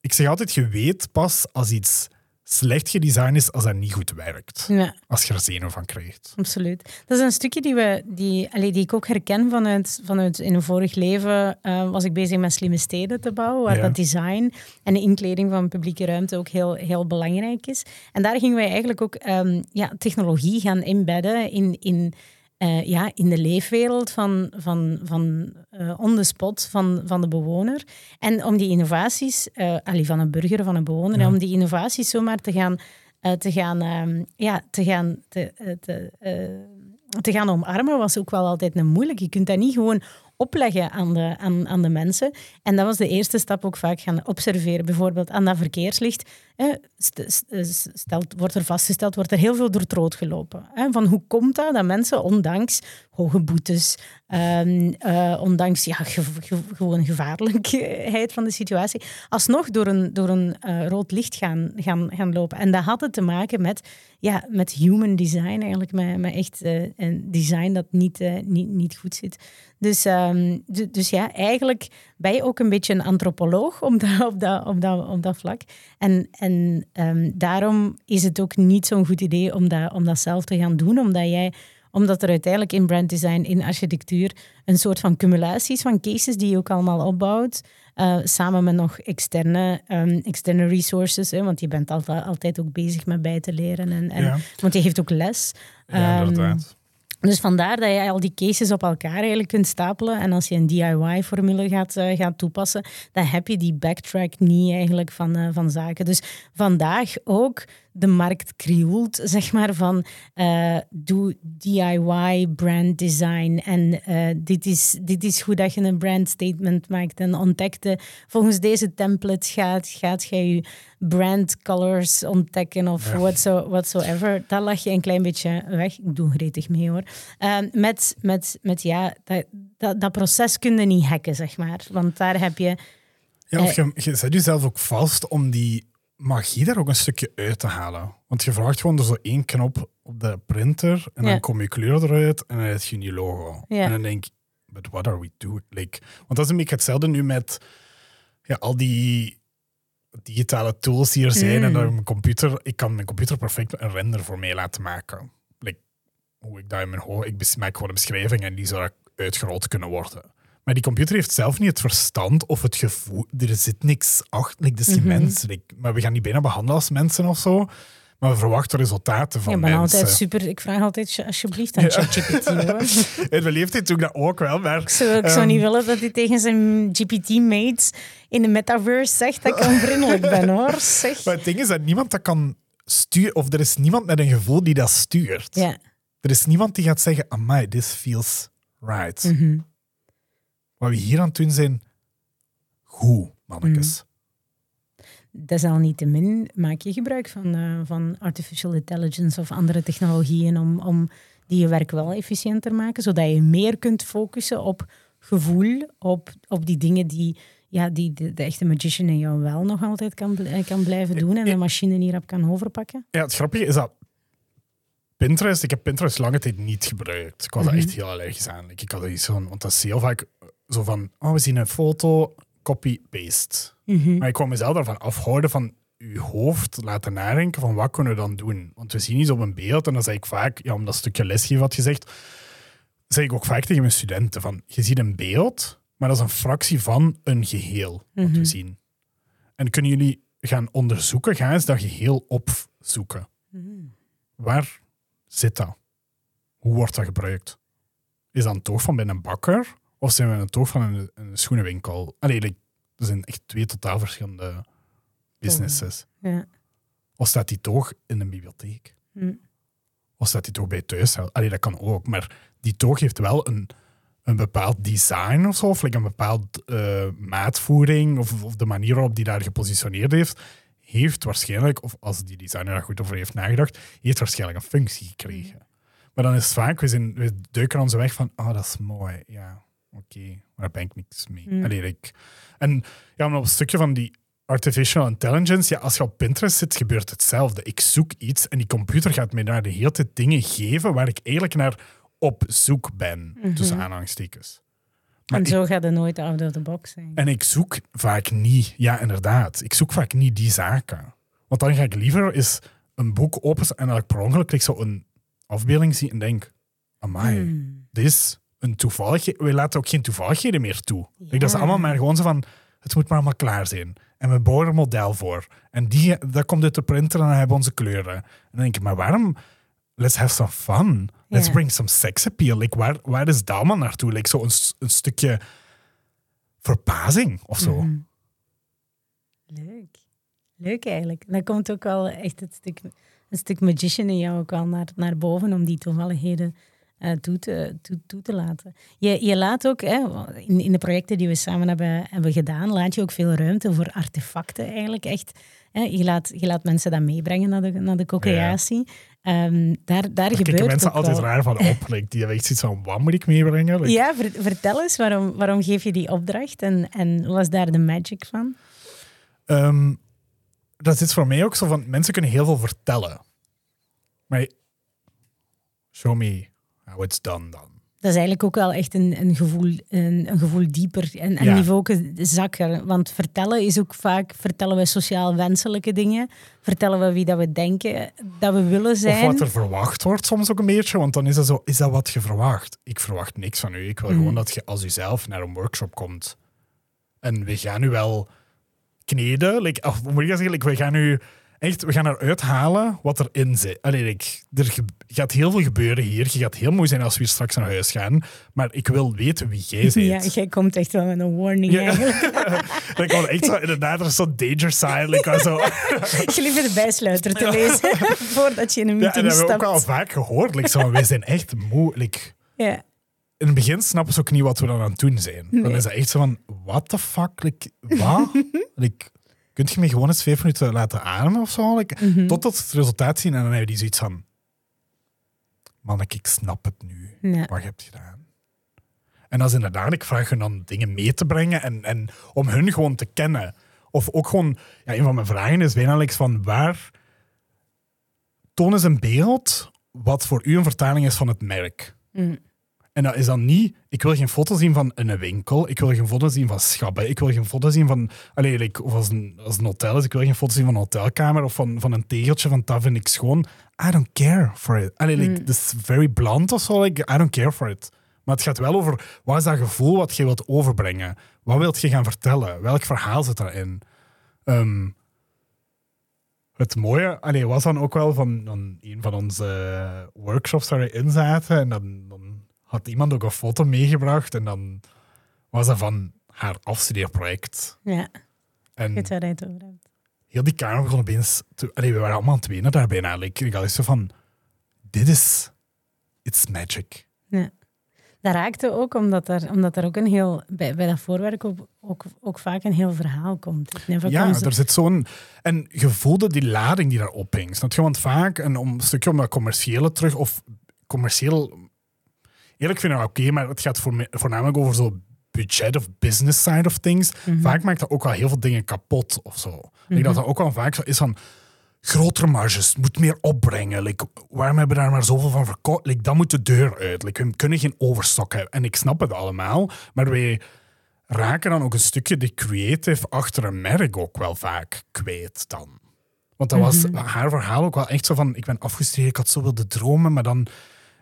ik zeg altijd, je weet pas als iets slecht gedesigned is als dat niet goed werkt. Ja. Als je er zenuw van krijgt. Absoluut. Dat is een stukje die, we, die, allee, die ik ook herken vanuit, vanuit in een vorig leven. Uh, was ik bezig met slimme steden te bouwen, waar Ja. dat design en de inkleding van publieke ruimte ook heel, heel belangrijk is. En daar gingen wij eigenlijk ook ehm, ja, technologie gaan inbedden in, in, eh, ja, in de leefwereld van, van, van eh, on the spot van, van de bewoner. En om die innovaties, allee, van een burger, van een bewoner, Ja. om die innovaties zomaar te gaan, te gaan, ehm, ja, te gaan, te, te, te gaan omarmen, was ook wel altijd een moeilijk. Je kunt dat niet gewoon opleggen aan de, aan, aan de mensen. En dat was de eerste stap ook vaak gaan observeren. Bijvoorbeeld aan dat verkeerslicht. Stelt, wordt er vastgesteld, wordt er heel veel door het rood gelopen. Van hoe komt dat dat mensen, ondanks hoge boetes, ehm, eh, ondanks ja, ge- ge- gewoon gevaarlijkheid van de situatie, alsnog door een, door een eh, rood licht gaan, gaan, gaan lopen. En dat had het te maken met, ja, met human design, eigenlijk met, met echt eh, een design dat niet, eh, niet, niet goed zit. Dus, ehm, du- dus ja, eigenlijk ben je ook een beetje een antropoloog op dat, op dat, op dat, op dat vlak. En ehm, daarom is het ook niet zo'n goed idee om dat, om dat zelf te gaan doen, omdat jij omdat er uiteindelijk in branddesign, in architectuur, een soort van cumulatie is van cases die je ook allemaal opbouwt. eh, samen met nog externe, ehm, externe resources. Hè, want je bent altijd, altijd ook bezig met bij te leren. En, en, Ja. Want je geeft ook les. Ja, Ehm, inderdaad. Dus vandaar dat je al die cases op elkaar eigenlijk kunt stapelen. En als je een DIY-formule gaat, eh, gaat toepassen, dan heb je die backtrack niet eigenlijk van, eh, van zaken. Dus vandaag ook de markt krioelt, zeg maar, van eh, doe DIY brand design. En eh, dit, is, dit is hoe dat je een brand statement maakt. En ontdekte, volgens deze template gaat, gaat jij je brand colors ontdekken of Ja. whatso, whatsoever. Dat lag je een klein beetje weg. Ik doe gretig mee hoor. Ehm, met, met, met ja, dat, dat, dat proces kun je niet hacken, zeg maar. Want daar heb je... Ja, of je, je zet jezelf ook vast om die magie daar ook een stukje uit te halen. Want je vraagt gewoon door zo één knop op de printer en Ja. dan kom je kleur eruit en dan heb je je logo. Ja. En dan denk ik, but what are we doing? Like, want dat is een beetje hetzelfde nu met ja, al die digitale tools die er zijn Mm. en dat mijn computer, ik kan mijn computer perfect een render voor mij laten maken. Like, hoe ik dat in mijn hoofd, ik maak gewoon een beschrijving en die zou uitgerold kunnen worden. Maar die computer heeft zelf niet het verstand of het gevoel. Er zit niks achter. Like, dat is geen Mhm. mens. Like, maar we gaan die bijna behandelen als mensen of zo. Maar we verwachten resultaten van ik ben mensen. altijd super... Ik vraag altijd alsjeblieft aan ChatGPT. In mijn leeftijd doe ik dat ook wel, maar... Ik zou, ik zou Ehm. niet willen dat hij tegen zijn GPT-mates in de metaverse zegt dat ik onvriendelijk ben, hoor. Zeg. Maar het ding is dat niemand dat kan sturen... Of er is niemand met een gevoel die dat stuurt. Ja. Er is niemand die gaat zeggen, amai, this feels right. Mhm. Wat we hier aan het doen zijn... Goed, mannetjes. Desalniettemin maak je gebruik van, eh, van artificial intelligence of andere technologieën om, om die je werk wel efficiënter maken, zodat je meer kunt focussen op gevoel, op, op die dingen die, ja, die de, de echte magician in jou wel nog altijd kan, eh, kan blijven doen en de machine hierop kan overpakken. Ja, het grappige is dat Pinterest, ik heb Pinterest lange tijd niet gebruikt. Ik was Mhm. echt heel allergisch aan. Ik had iets van, want dat is heel vaak zo van, oh, we zien een foto, copy-paste. Mhm. Maar ik kwam mezelf daarvan afhouden van uw hoofd laten nadenken van wat kunnen we dan doen? Want we zien iets op een beeld en dan zeg ik vaak, ja, om dat stukje lesgeven had gezegd, zeg ik ook vaak tegen mijn studenten van, je ziet een beeld, maar dat is een fractie van een geheel wat Mhm. we zien. En kunnen jullie gaan onderzoeken, ga eens dat geheel opzoeken. Mhm. Waar zit dat? Hoe wordt dat gebruikt? Is dat toog van bij een bakker? Of zijn we een toog van een, een schoenenwinkel? Allee, like, er zijn echt twee totaal verschillende businesses. Ja. Of staat die toog in een bibliotheek? Hm. Of staat die toog bij thuishuis? Allee, dat kan ook. Maar die toog heeft wel een, een bepaald design of zo. Of like een bepaald eh, maatvoering. Of, of de manier waarop die daar gepositioneerd heeft. Heeft waarschijnlijk, of als die designer daar goed over heeft nagedacht, heeft waarschijnlijk een functie gekregen. Maar dan is het vaak, we, zijn, we duiken onze weg van, oh, dat is mooi. Ja, oké. Maar daar ben ik niks mee. Mm. Allee, en ja, maar op een stukje van die artificial intelligence, ja, als je op Pinterest zit, gebeurt hetzelfde. Ik zoek iets en die computer gaat mij daar de hele tijd dingen geven waar ik eigenlijk naar op zoek ben, tussen aanhalingstekens. Maar En ik- zo gaat het nooit out of the box zijn. en ik zoek vaak niet, ja, inderdaad. Ik zoek vaak niet die zaken. Want dan ga ik liever eens een boek openen en ik per ongeluk like, zo een afbeelding zie en denk, amai, Hmm. dit is een toevalligheid. We laten ook geen toevalligheden meer toe. Like, dat is allemaal maar gewoon zo van, het moet maar allemaal klaar zijn. En we bouwen een model voor. En die, dat komt uit de printer en dan hebben we onze kleuren. En dan denk ik, maar waarom... Let's have some fun. Let's Ja. bring some sex appeal. Like, waar, waar is dat allemaal naartoe? Like, zo een, een stukje verpazing of zo. Mhm. Leuk. Leuk eigenlijk. Dan komt ook wel echt het stuk, een stuk magician in jou ook wel naar, naar boven om die toevalligheden eh, toe, te, toe, toe te laten. Je, je laat ook, hè, in, in de projecten die we samen hebben, hebben gedaan, laat je ook veel ruimte voor artefacten eigenlijk. Echt, hè, je, laat, je laat mensen dat meebrengen naar de, naar de co-creatie. Ehm, daar daar Daar gebeurt kijken mensen altijd wel. raar van op. Like, die hebben echt zoiets van, wat moet ik meebrengen? Like, Ja, ver- vertel eens, waarom, waarom geef je die opdracht en, en was daar de magic van? Ehm, dat is voor mij ook zo van, mensen kunnen heel veel vertellen. Maar show me how it's done dan. Dat is eigenlijk ook wel echt een, een, gevoel, een, een gevoel dieper en een Ja. niveau zakker. Want vertellen is ook vaak, vertellen we sociaal wenselijke dingen. Vertellen we wie dat we denken dat we willen Of zijn. wat er verwacht wordt soms ook een beetje. Want dan is dat zo, is dat wat je verwacht? Ik verwacht niks van u. Ik wil Mhm. gewoon dat je als jezelf naar een workshop komt. En we gaan u wel kneden. Like, of moet ik dat zeggen? Like, we gaan u echt, we gaan eruit halen wat erin zit. Allee, like, er gaat heel veel gebeuren hier. Je gaat heel mooi zijn als we hier straks naar huis gaan. Maar ik wil weten wie jij bent. Ja, jij komt echt wel met een warning Ja. Dan komt echt zo, inderdaad, er is zo'n danger sign. Like, zo. Je liever de bijsluiter te lezen voordat je in een Ja, en meeting dat hebben we ook stapt. al vaak gehoord. Like, zo, wij zijn echt moe. Like, Ja. in het begin snappen ze ook niet wat we dan aan het doen zijn. Dan is het echt zo van, what the fuck? Like, wat? like, kunt je me gewoon eens vijf minuten laten ademen of zo? Like, Mhm. Totdat ze het resultaat zien en dan hebben die zoiets van... Man, ik snap het nu. Ja. Wat je hebt gedaan. En dat is inderdaad, ik vraag hun dan dingen mee te brengen en, en om hun gewoon te kennen. Of ook gewoon, ja, een van mijn vragen is bijna like van waar... Toon eens een beeld wat voor u een vertaling is van het merk. Mm. En dat is dan niet... Ik wil geen foto zien van een winkel. Ik wil geen foto zien van schabben. Ik wil geen foto zien van... Allee, like, of als een, als een hotel is. Ik wil geen foto zien van een hotelkamer of van, van een tegeltje. Van dat vind ik schoon. I don't care for it. Allee, like, this is very blunt of zo. Like, I don't care for it. Maar het gaat wel over... Wat is dat gevoel wat je wilt overbrengen? Wat wilt je gaan vertellen? Welk verhaal zit daarin? Ehm, het mooie allee, was dan ook wel van, van een van onze workshops waar we in zaten. En dan, dan had iemand ook een foto meegebracht. En dan was dat van haar afstudeerproject. ja, En weet waar hij het over hebt. heel die kamer begon opeens... Te, allee, we waren allemaal aan het wenen daar bijna. Like, ik had zo van... Dit is... It's magic. Ja. Dat raakte ook omdat er, omdat er ook een heel, bij, bij dat voorwerk ook, ook, ook vaak een heel verhaal komt. Ja, er zit zo'n... En je voelde die lading die daar je? Want vaak, en om een stukje om dat commerciële terug... Of commercieel... Eerlijk vind ik dat oké, maar het gaat voor, voornamelijk over zo budget of business side of things. Vaak maakt dat ook wel heel veel dingen kapot of zo. Ik denk dat dat ook wel vaak zo is van... Grotere marges, moet meer opbrengen. Like, waarom hebben we daar maar zoveel van verkocht? Like, dat moet de deur uit. Like, we kunnen geen overstok hebben. En ik snap het allemaal, maar wij raken dan ook een stukje de creative achter een merk ook wel vaak kwijt dan. Want dat was haar verhaal ook wel echt zo van, ik ben afgestudeerd, ik had zo wilde dromen, maar dan...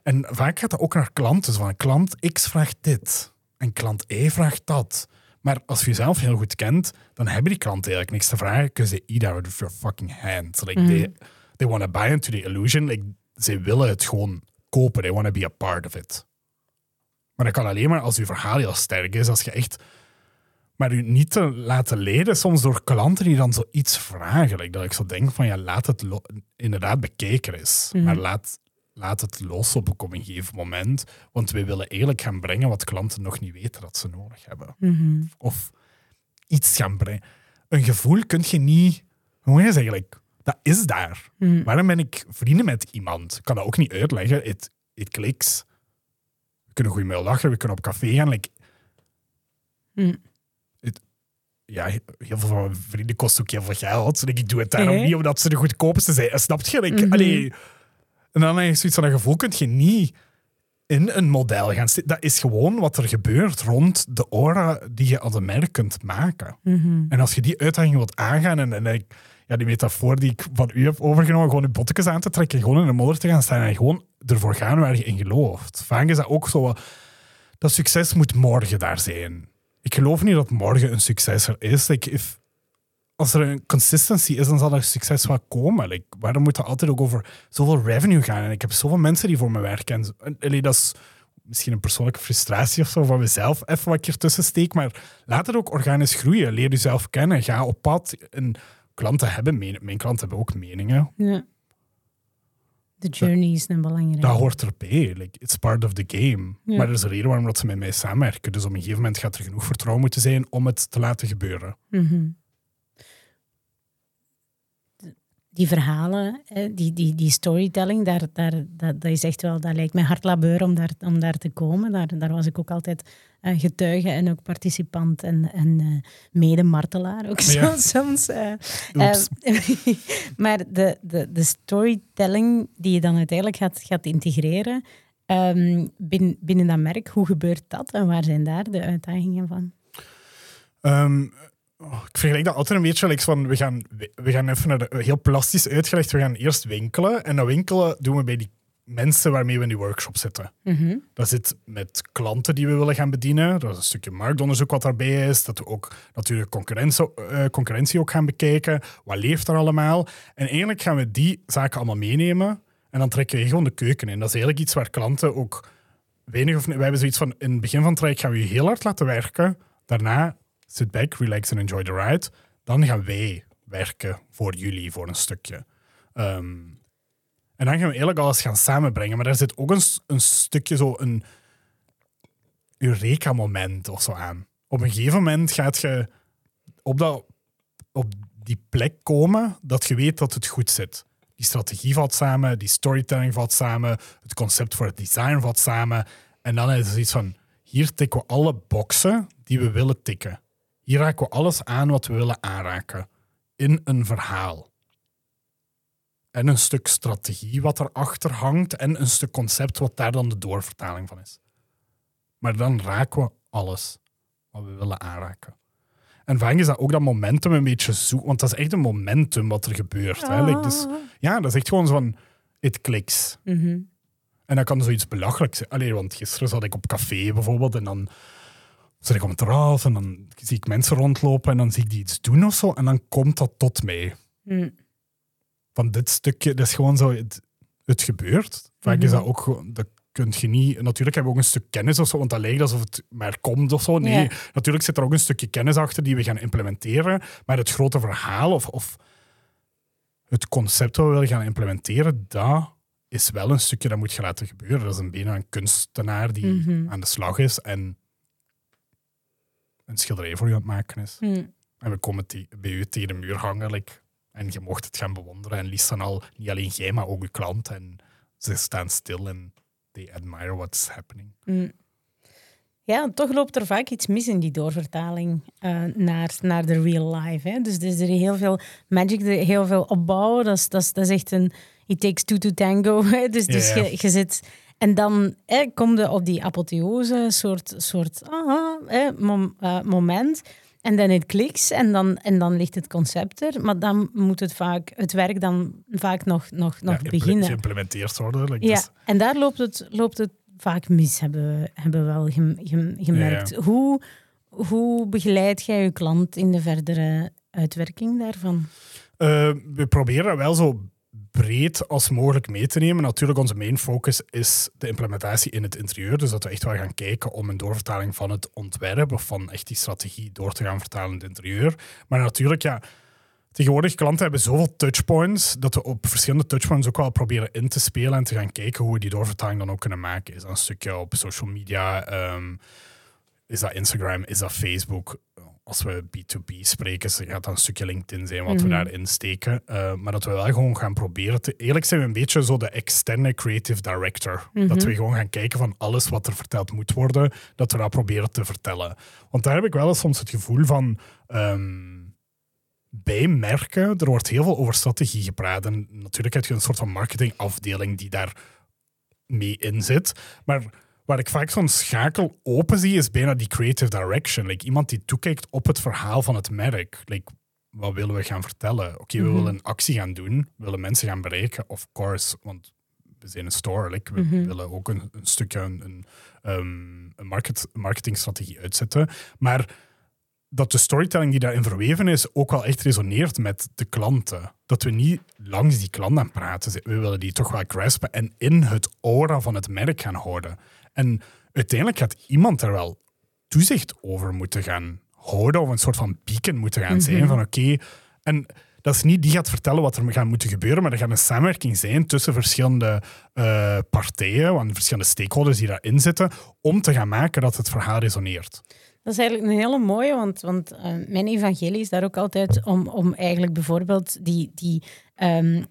En vaak gaat dat ook naar klanten. Van, klant X vraagt dit en klant Y vraagt dat. Maar als je jezelf heel goed kent, dan hebben die klanten eigenlijk niks te vragen, because they eat out of your fucking hands. Like, they, they want to buy into the illusion. Like, ze willen het gewoon kopen. They want to be a part of it. Maar dat kan alleen maar als je verhaal heel sterk is. Als je echt... Maar u niet te laten leiden soms door klanten die dan zoiets vragen. Like, dat ik zo denk van, ja, laat het inderdaad bekeken is. Maar laat, laat het los op een gegeven moment. Want we willen eerlijk gaan brengen wat klanten nog niet weten dat ze nodig hebben. Mhm. Of iets gaan brengen. Een gevoel kun je niet... Hoe zeggen? like, dat is daar. Mhm. Waarom ben ik vrienden met iemand? Ik kan dat ook niet uitleggen. Het it kliks. We kunnen goed mee lachen. We kunnen op café gaan. Like, Mhm. het- ja, heel veel van mijn vrienden kost ook heel veel geld. Ik doe het daarom Nee. niet omdat ze de goedkoopste zijn. Snap je? Like, allee, en dan heb je zoiets van een gevoel kun je niet in een model gaan steken. Dat is gewoon wat er gebeurt rond de aura die je als een merk kunt maken. En als je die uitdaging wilt aangaan en, en ik- ja, die metafoor die ik van u heb overgenomen, gewoon je bottekens aan te trekken, gewoon in de modder te gaan staan en gewoon ervoor gaan waar je in gelooft. Vaak is dat ook zo, dat succes moet morgen daar zijn. Ik geloof niet dat morgen een succes er is. Like, if, als er een consistency is, dan zal er succes wel komen. Like, waarom moet dat altijd ook over zoveel revenue gaan? En ik heb zoveel mensen die voor me werken. En, dat is misschien een persoonlijke frustratie of zo van mezelf, even wat ik ertussen steek. Maar laat het ook organisch groeien. Leer jezelf kennen. Ga op pad. En klanten hebben meningen. Mijn klanten hebben ook meningen. Ja. De journey is een belangrijke. Dat hoort erbij. Like, it's part of the game. Ja. Maar er is een reden waarom dat ze met mij samenwerken. Dus op een gegeven moment gaat er genoeg vertrouwen moeten zijn om het te laten gebeuren. Mhm. Die verhalen, die, die, die storytelling, daar, daar, dat, dat is echt wel, dat lijkt mij hard labeur om daar, om daar te komen. Daar, daar was ik ook altijd eh, getuige en ook participant en, en eh, mede-martelaar ook Ja. soms. Eh, maar de, de, de storytelling die je dan uiteindelijk gaat, gaat integreren ehm, binnen, binnen dat merk, hoe gebeurt dat en waar zijn daar de uitdagingen van? Ehm, oh, ik vergelijk dat altijd een beetje like van, we gaan, we gaan even naar de, heel plastisch uitgelegd, we gaan eerst winkelen. En dat winkelen doen we bij die mensen waarmee we in die workshop zitten. Mhm. Dat zit met klanten die we willen gaan bedienen. Dat is een stukje marktonderzoek wat daarbij is. Dat we ook natuurlijk concurrentie, eh, concurrentie ook gaan bekijken. Wat leeft er allemaal? En eigenlijk gaan we die zaken allemaal meenemen. En dan trekken we gewoon de keuken in. Dat is eigenlijk iets waar klanten ook weinig of... We hebben zoiets van, in het begin van het traject gaan we je heel hard laten werken. Daarna, sit back, relax and enjoy the ride. Dan gaan wij werken voor jullie, voor een stukje. Ehm, en dan gaan we eigenlijk alles gaan samenbrengen. Maar daar zit ook een, een stukje zo een Eureka-moment of zo aan. Op een gegeven moment gaat je op, dat, op die plek komen dat je weet dat het goed zit. Die strategie valt samen, die storytelling valt samen, het concept voor het design valt samen. En dan is het iets van, hier tikken we alle boxen die we willen tikken. Hier raken we alles aan wat we willen aanraken. In een verhaal en een stuk strategie wat erachter hangt en een stuk concept wat daar dan de doorvertaling van is. Maar dan raken we alles wat we willen aanraken. En vaak is dat ook dat momentum een beetje zoek, want dat is echt een momentum wat er gebeurt. Hè? Like, dus, ja, dat is echt gewoon zo'n it clicks. Mhm. En dat kan zoiets belachelijks zijn. Allee, want gisteren zat ik op café bijvoorbeeld en dan zit ik op het terras en dan zie ik mensen rondlopen en dan zie ik die iets doen of zo en dan komt dat tot mij. Mm. van dit stukje, dat is gewoon zo, het, het gebeurt. Vaak is dat ook dat kun je niet, natuurlijk hebben we ook een stuk kennis of zo, want dat lijkt alsof het maar komt of zo. Nee, Ja. natuurlijk zit er ook een stukje kennis achter die we gaan implementeren, maar het grote verhaal of, of het concept wat we willen gaan implementeren, dat is wel een stukje dat moet je laten gebeuren. Dat is een bijna een kunstenaar die Mhm. aan de slag is en een schilderij voor je aan het maken is. Mm. En we komen bij u tegen de muur hangen. like, en je mocht het gaan bewonderen. En liefst dan al, niet alleen jij, maar ook je klant. En ze staan stil en they admire what's happening. Mm. Ja, toch loopt er vaak iets mis in die doorvertaling eh, naar, naar de real life. Hè? Dus er is heel veel magic, heel veel opbouwen. Dat is, dat is, dat is echt een it takes two to tango. Hè? Dus, dus. Je, je zit... En dan hè, kom je op die apotheose soort, soort aha, mom- eh, moment. En dan het kliks en dan, en dan ligt het concept er. Maar dan moet het, vaak, het werk dan vaak nog, nog, nog Ja, beginnen. Geïmplementeerd worden. like, Ja, dus- en daar loopt het, loopt het vaak mis, hebben we, hebben we wel gem- gem- gemerkt. Ja, Hoe, hoe begeleid jij je klant in de verdere uitwerking daarvan? Eh, we proberen wel zo breed als mogelijk mee te nemen. Natuurlijk, onze main focus is de implementatie in het interieur. Dus dat we echt wel gaan kijken om een doorvertaling van het ontwerp of van echt die strategie door te gaan vertalen in het interieur. Maar natuurlijk, ja, tegenwoordig klanten hebben zoveel touchpoints dat we op verschillende touchpoints ook wel proberen in te spelen en te gaan kijken hoe we die doorvertaling dan ook kunnen maken. Is dat een stukje op social media? ehm, is dat Instagram? Is dat Facebook? Als we B2B spreken, gaat dat een stukje LinkedIn zijn wat we daarin steken. Eh, maar dat we wel gewoon gaan proberen te... Eerlijk zijn we een beetje zo de externe creative director. Dat we gewoon gaan kijken van alles wat er verteld moet worden, dat we dat proberen te vertellen. Want daar heb ik wel eens soms het gevoel van... ehm, bij merken, er wordt heel veel over strategie gepraat. En natuurlijk heb je een soort van marketingafdeling die daar mee in zit. Maar waar ik vaak zo'n schakel open zie, is bijna die creative direction. Like, iemand die toekijkt op het verhaal van het merk. Like, wat willen we gaan vertellen? Oké, we willen een actie gaan doen. We willen mensen gaan bereiken, of course. Want we zijn een store. Like, we willen ook een, een stukje een, een, um, een market, marketingstrategie uitzetten. Maar dat de storytelling die daarin verweven is ook wel echt resoneert met de klanten. Dat we niet langs die klant aan praten. We willen die toch wel graspen en in het aura van het merk gaan houden. En uiteindelijk gaat iemand er wel toezicht over moeten gaan houden of een soort van beacon moeten gaan zijn van oké. en dat is niet die gaat vertellen wat er gaat moeten gebeuren, maar er gaat een samenwerking zijn tussen verschillende uh, partijen, want verschillende stakeholders die daarin zitten, om te gaan maken dat het verhaal resoneert. Dat is eigenlijk een hele mooie, want, want uh, mijn evangelie is daar ook altijd om, om eigenlijk bijvoorbeeld die, die, um,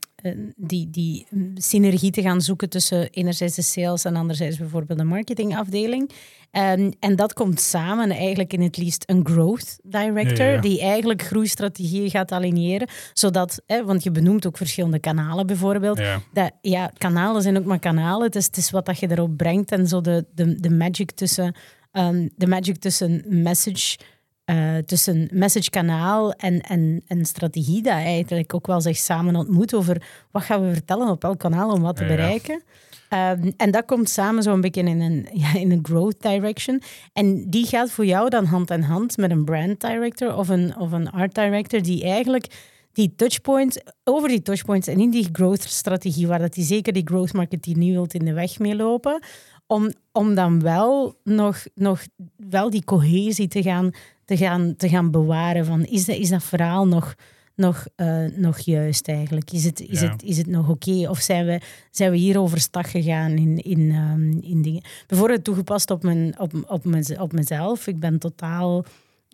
die, die synergie te gaan zoeken tussen enerzijds de sales en anderzijds bijvoorbeeld de marketingafdeling. Um, en dat komt samen eigenlijk in het liefst een growth director, die eigenlijk groeistrategieën gaat aligneren, zodat, hè, want je benoemt ook verschillende kanalen bijvoorbeeld. Ja. Dat, ja, kanalen zijn ook maar kanalen, het is, het is wat dat je erop brengt en zo de, de, de magic tussen um, de magic tussen message, uh, tussen message kanaal en, en, en strategie, dat eigenlijk ook wel zich samen ontmoet over wat gaan we vertellen op welk kanaal om wat te bereiken. Um, en dat komt samen zo'n beetje in een, ja, in een growth direction. En die gaat voor jou dan hand in hand met een brand director of een, of een art director die eigenlijk die touchpoints, over die touchpoints en in die growth strategie, waar dat die zeker die growth marketeer niet wilt in de weg meelopen, om, om dan wel nog, nog wel die cohesie te gaan, te gaan, te gaan bewaren. Van, is, dat, is dat verhaal nog, nog, uh, nog juist eigenlijk? Is het, is het, is het nog oké? Of zijn we, zijn we hier overstag gegaan in, in, um, in dingen? Bijvoorbeeld toegepast op, mijn, op, op, mijn, op mezelf. Ik ben totaal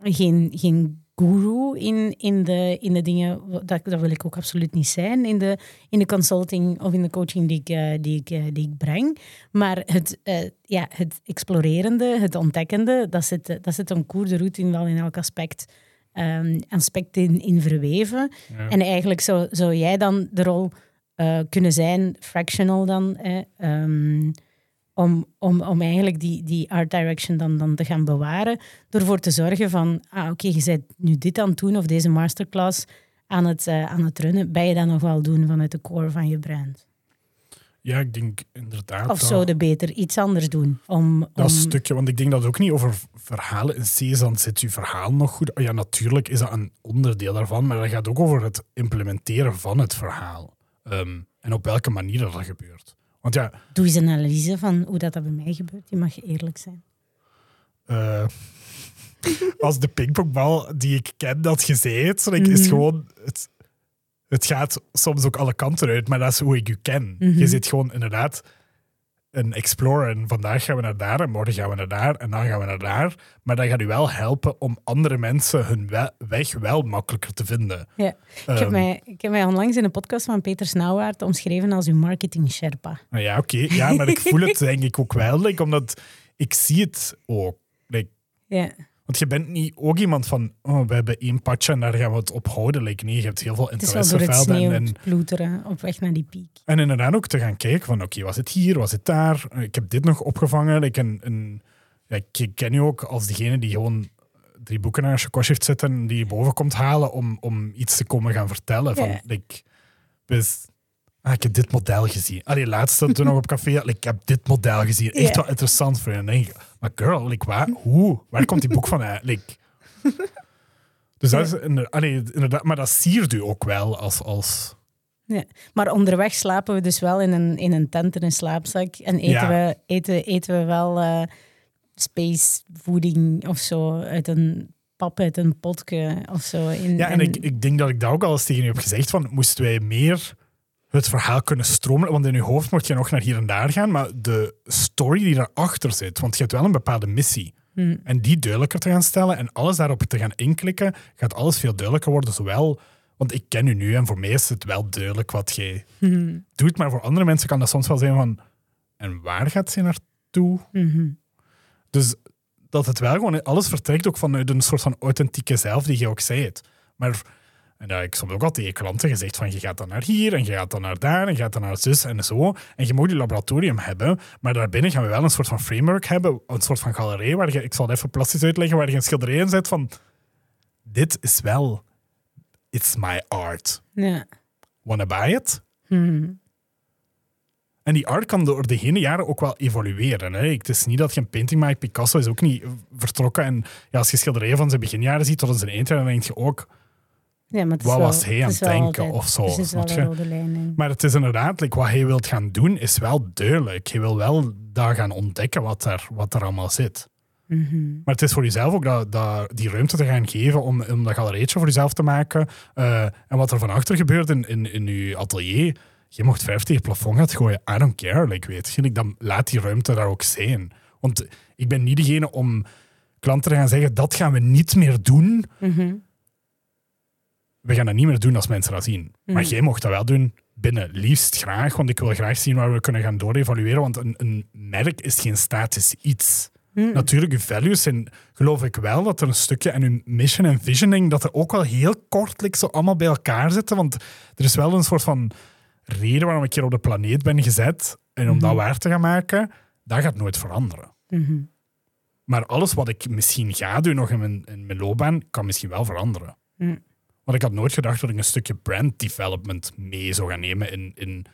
geen, geen guru in, in, de, in de dingen. Dat, dat wil ik ook absoluut niet zijn in de, in de consulting of in de coaching die ik, uh, die ik, uh, die ik breng. Maar het, uh, ja, het explorerende, het ontdekkende, dat zit, dat zit een koer de route in wel in elk aspect, um, aspect in, in verweven. Ja. En eigenlijk zou, zou jij dan de rol kunnen zijn, fractional dan. Um, om, om, om eigenlijk die, die art direction dan, dan te gaan bewaren. Door ervoor te zorgen van, ah, oké, je bent nu dit aan het doen of deze masterclass aan het, uh, aan het runnen. Ben je dat nog wel doen vanuit de core van je brand? Ja, ik denk inderdaad. Of zou je beter iets anders doen? Om, Dat stukje, want ik denk dat het ook niet over verhalen in C is, dan zit je verhaal nog goed. Ja, natuurlijk is dat een onderdeel daarvan, maar dat gaat ook over het implementeren van het verhaal. Um, en op welke manier dat gebeurt. Want ja, Doe eens een analyse van hoe dat, dat bij mij gebeurt. Je mag eerlijk zijn. Uh, als de pingpongbal die ik ken, dat het, like, is mhm. gewoon... Het, het gaat soms ook alle kanten uit, maar dat is hoe ik je ken. Je mhm. zit gewoon inderdaad een explorer. En vandaag gaan we naar daar, en morgen gaan we naar daar, en dan gaan we naar daar. Maar dat gaat u wel helpen om andere mensen hun weg wel makkelijker te vinden. Ja. ik, heb ehm, mij, ik heb mij onlangs in een podcast van Peter Snauwaard omschreven als uw marketing Sherpa. Nou ja, oké. Ja, maar ik voel het denk ik ook wel, like, omdat ik zie het ook. Like, ja. Want je bent niet ook iemand van, oh, we hebben één patje en daar gaan we het op houden. Like, nee, je hebt heel veel interessevelden. Het en, en ploeteren op weg naar die piek. En inderdaad ook te gaan kijken van, oké, was het hier, was het daar? Ik heb dit nog opgevangen. Ik, een, ja, ik ken je ook als degene die gewoon drie boeken naar je kostje heeft zitten die je boven komt halen om, om iets te komen gaan vertellen. Van, ja. like, dus, ah, ik heb dit model gezien. Allee, laatst toen nog op café, like, ik heb dit model gezien. Echt wel interessant voor je. En denk ik, maar girl, like, waar, hoe? Waar komt die boek van uit? Like, dus dat is inderdaad, maar dat siert u ook wel als. als ja. Maar onderweg slapen we dus wel in een, in een tent in een slaapzak. En eten, we, eten, eten we wel uh, space voeding of zo uit een pap uit een potje of zo. In, ja, en, ik, ik denk dat ik dat ook al eens tegen u heb gezegd. Van, moesten wij meer het verhaal kunnen stromen. Want in je hoofd moet je nog naar hier en daar gaan, maar de story die daarachter zit, want je hebt wel een bepaalde missie. Hmm. En die duidelijker te gaan stellen en alles daarop te gaan inklikken, gaat alles veel duidelijker worden. Zowel, want ik ken u nu en voor mij is het wel duidelijk wat je hmm. doet, maar voor andere mensen kan dat soms wel zijn van, en waar gaat ze naartoe? Hmm. Dus dat het wel gewoon, alles vertrekt ook vanuit een soort van authentieke zelf die je ook zei het. Maar En dat ik soms ook al tegen klanten gezegd van je gaat dan naar hier en je gaat dan naar daar en je gaat dan naar zus en zo. En je moet die laboratorium hebben, maar daarbinnen gaan we wel een soort van framework hebben, een soort van galerij waar je, ik zal het even plastisch uitleggen, waar je een schilderij in zet van dit is wel, it's my art. Ja. Wanna buy it? Mhm. En die art kan door de heen jaren ook wel evolueren. Hè. Het is niet dat je een painting maakt. Picasso is ook niet vertrokken. En ja, als je schilderijen van zijn beginjaren ziet tot in zijn eindjaren, dan denk je ook... Ja, maar Wat wel- was hij aan het denken altijd- of zo, snap een je? lijn. Maar het is inderdaad, like, wat hij wilt gaan doen, is wel duidelijk. Je wil wel daar gaan ontdekken wat er, wat er allemaal zit. Mhm. Maar het is voor jezelf ook dat, dat, die ruimte te gaan geven om, om dat galerijtje voor jezelf te maken. Eh, en wat er van achter gebeurt in, in, in je atelier. Je mocht verf tegen het plafond gaan gooien. I don't care. Like, weet je, dan laat die ruimte daar ook zijn. Want ik ben niet degene om klanten te gaan zeggen, dat gaan we niet meer doen. Mhm. We gaan dat niet meer doen als mensen dat zien. Maar Mhm. jij mocht dat wel doen binnen. Liefst graag, want ik wil graag zien waar we kunnen gaan doorevalueren. Want een, een merk is geen statisch iets. Mhm. Natuurlijk, uw values zijn, geloof ik wel, dat er een stukje en uw mission en visioning, dat er ook wel heel kort like, zo allemaal bij elkaar zitten. Want er is wel een soort van reden waarom ik hier op de planeet ben gezet. En om dat waar te gaan maken, dat gaat nooit veranderen. Mhm. Maar alles wat ik misschien ga doen nog in mijn, in mijn loopbaan, kan misschien wel veranderen. Want ik had nooit gedacht dat ik een stukje brand development mee zou gaan nemen in, in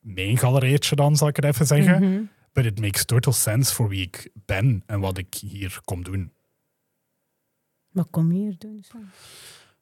mijn galerijtje dan, zal ik het even zeggen. Mhm. But it makes total sense voor wie ik ben en wat ik hier kom doen. Wat kom je hier doen?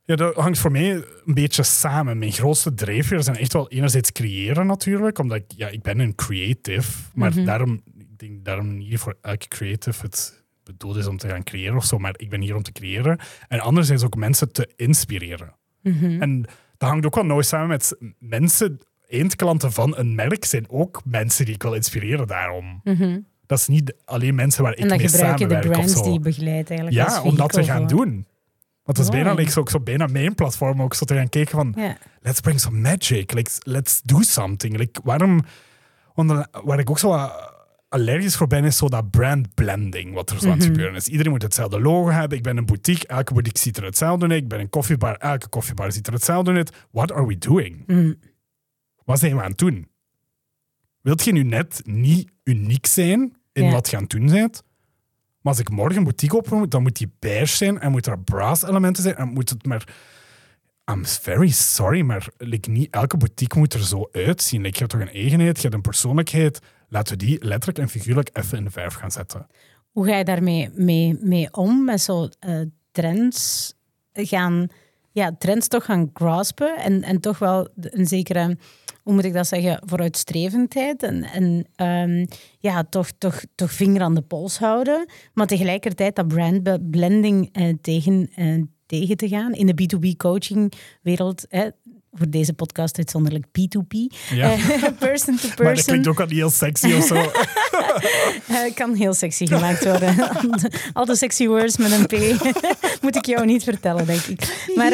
Ja, dat hangt voor mij een beetje samen. Mijn grootste drijfveer zijn echt wel enerzijds creëren natuurlijk, omdat ik, ja, ik ben een creative, maar Mhm. daarom, ik denk daarom niet voor elke creative het bedoeld is om te gaan creëren of zo, maar ik ben hier om te creëren. En anderzijds ook mensen te inspireren. Mhm. En dat hangt ook wel nauw samen met mensen, eindklanten van een merk zijn ook mensen die ik wil inspireren daarom. Mhm. Dat is niet alleen mensen waar ik En dan mee gebruik je de samenwerk brands zo. die je begeleidt eigenlijk Ja, om dat te gaan doen. Want het is bijna, like, zo, ook zo bijna mijn platform ook zo te gaan kijken van let's bring some magic, like, let's do something. Like, waarom, waar ik ook zo wat allergisch voor ben, is zo dat brand blending, wat er zo aan het Mhm. gebeuren is. Iedereen moet hetzelfde logo hebben. Ik ben een boutique, elke boutique ziet er hetzelfde uit. Ik ben een koffiebar, elke koffiebar ziet er hetzelfde uit. What are we doing? Mhm. Wat zijn we aan het doen? Wilt je nu net niet uniek zijn in Ja. wat je aan het doen bent? Maar als ik morgen een boutique open moet, dan moet die beige zijn en moet er brass elementen zijn en moet het maar... I'm very sorry, maar like, niet elke boutique moet er zo uitzien. Like, je hebt toch een eigenheid, je hebt een persoonlijkheid. Laten we die letterlijk en figuurlijk even in de verf gaan zetten. Hoe ga je daarmee mee, om met zo eh, trends gaan, ja, trends toch gaan graspen en, en toch wel een zekere, hoe moet ik dat zeggen, vooruitstrevendheid en, en ehm, ja, toch, toch, toch vinger aan de pols houden, maar tegelijkertijd dat brand blending eh, tegen, eh, tegen te gaan in de B2B coaching wereld. Voor deze podcast uitzonderlijk P2P, Ja. eh, person to Maar dat person. klinkt ook al niet heel sexy of zo. Eh, kan heel sexy gemaakt worden. Al de sexy words met een P moet ik jou niet vertellen, denk ik. Maar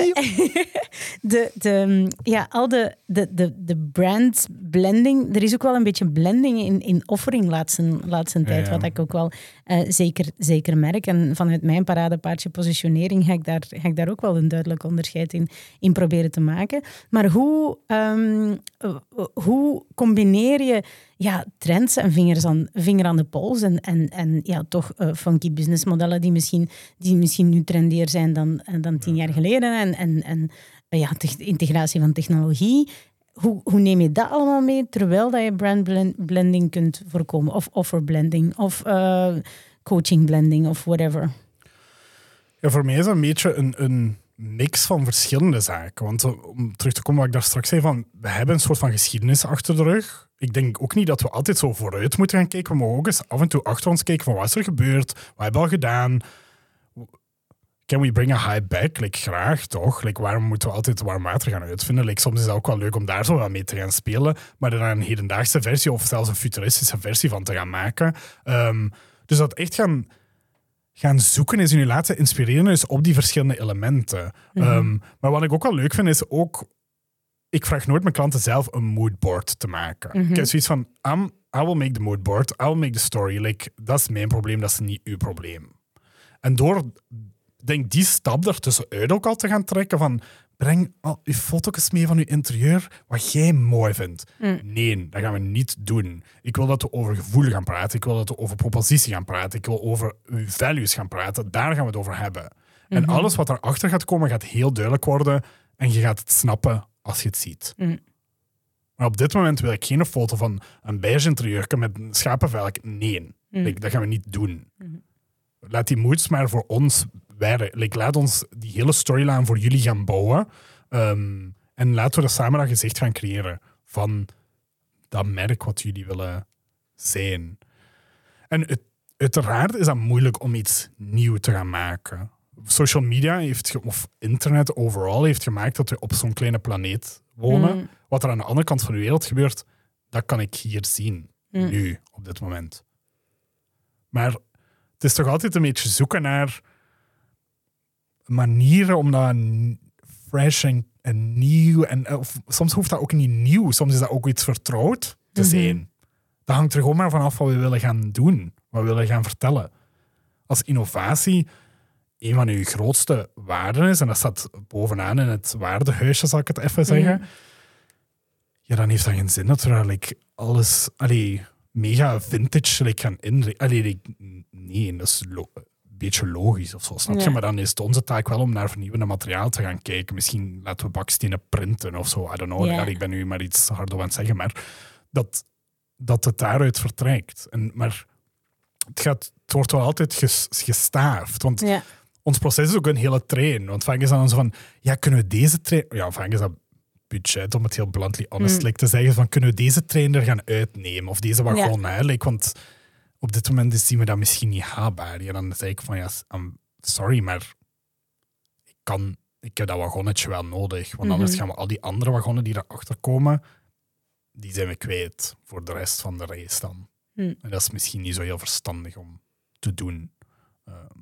de, de, ja, al de, de, de, de brand blending, er is ook wel een beetje blending in, in offering laatste, laatste tijd, Ja. wat ik ook wel eh, zeker, zeker merk. En vanuit mijn paradepaardje positionering ga ik daar, ga ik daar ook wel een duidelijk onderscheid in, in proberen te maken. Maar hoe, ehm, eh, hoe combineer je ja, trends en vingers aan, vinger aan de pols en, en, en ja, toch eh, funky businessmodellen die misschien, die misschien nu trendier zijn dan, dan tien jaar geleden en, en, en ja, te- integratie van technologie. Hoe, hoe neem je dat allemaal mee terwijl dat je brand blend- blending kunt voorkomen of offer blending of eh, coaching blending of whatever? Ja, voor mij is dat een beetje een, een mix van verschillende zaken. Want eh, om terug te komen wat ik daar straks zei, van, we hebben een soort van geschiedenis achter de rug. Ik denk ook niet dat we altijd zo vooruit moeten gaan kijken. We mogen ook eens af en toe achter ons kijken van wat is er gebeurd, wat hebben we al gedaan. Can we bring a high back? Like, graag, toch? Like, waarom moeten we altijd warm water gaan uitvinden? Like, soms is het ook wel leuk om daar zo wat mee te gaan spelen, maar er een hedendaagse versie of zelfs een futuristische versie van te gaan maken. Ehm, dus dat echt gaan gaan zoeken is en je laten inspireren is op die verschillende elementen. Ehm, maar wat ik ook wel leuk vind, is ook... Ik vraag nooit mijn klanten zelf een moodboard te maken. Ik heb zoiets van, I'm, I will make the moodboard, I will make the story. Like, dat is mijn probleem, dat is niet uw probleem. En door denk die stap er tussenuit ook al te gaan trekken van breng al je foto's mee van je interieur, wat jij mooi vindt. Mm. Nee, dat gaan we niet doen. Ik wil dat we over gevoel gaan praten. Ik wil dat we over propositie gaan praten. Ik wil over uw values gaan praten. Daar gaan we het over hebben. En Mhm. alles wat daarachter gaat komen, gaat heel duidelijk worden. En je gaat het snappen als je het ziet. Mm. Maar op dit moment wil ik geen foto van een beige interieur met een schapenvelk. Nee, Mm. Dat gaan we niet doen. Mhm. Laat die moods maar voor ons Like, laat ons die hele storyline voor jullie gaan bouwen. Ehm, en laten we er samen een gezicht gaan creëren van dat merk wat jullie willen zijn. En het, uiteraard is dat moeilijk om iets nieuw te gaan maken. Social media heeft, of internet overal heeft gemaakt dat we op zo'n kleine planeet wonen. Mm. Wat er aan de andere kant van de wereld gebeurt, dat kan ik hier zien. Mm. Nu, op dit moment. Maar het is toch altijd een beetje zoeken naar manieren om dat fresh en, en nieuw. En, eh, of, soms hoeft dat ook niet nieuw, soms is dat ook iets vertrouwd te Mhm. zijn. Dat hangt er gewoon maar vanaf wat we willen gaan doen, wat we willen gaan vertellen. Als innovatie een van uw grootste waarden is, en dat staat bovenaan in het waardehuisje, zal ik het even zeggen, ja, dan heeft dat geen zin dat we daar like, alles allee, mega vintage like, gaan inrichten. Allee, like, nee, dat is beetje logisch of zo, snap je? Ja. Maar dan is het onze taak wel om naar vernieuwende materiaal te gaan kijken. Misschien laten we bakstenen printen of zo, I don't know. Ja. Ik ben nu maar iets harder aan het zeggen, maar dat, dat het daaruit vertrekt. En, maar het, gaat, het wordt wel altijd ges, gestaafd, want Ja. ons proces is ook een hele train. Want vaak is dan zo van, ja, kunnen we deze train... Ja, vaak is dat budget, om het heel bluntly honest Mm. like, te zeggen, van kunnen we deze train er gaan uitnemen? Of deze wagon, hè? Like, want op dit moment is- zien we dat misschien niet haalbaar. Ja, dan zeg ik van, ja, I'm sorry, maar ik, kan, ik heb dat wagonnetje wel nodig. Want anders Mhm. gaan we al die andere wagonnen die erachter komen, die zijn we kwijt voor de rest van de race dan. Mm. En dat is misschien niet zo heel verstandig om te doen. Ehm,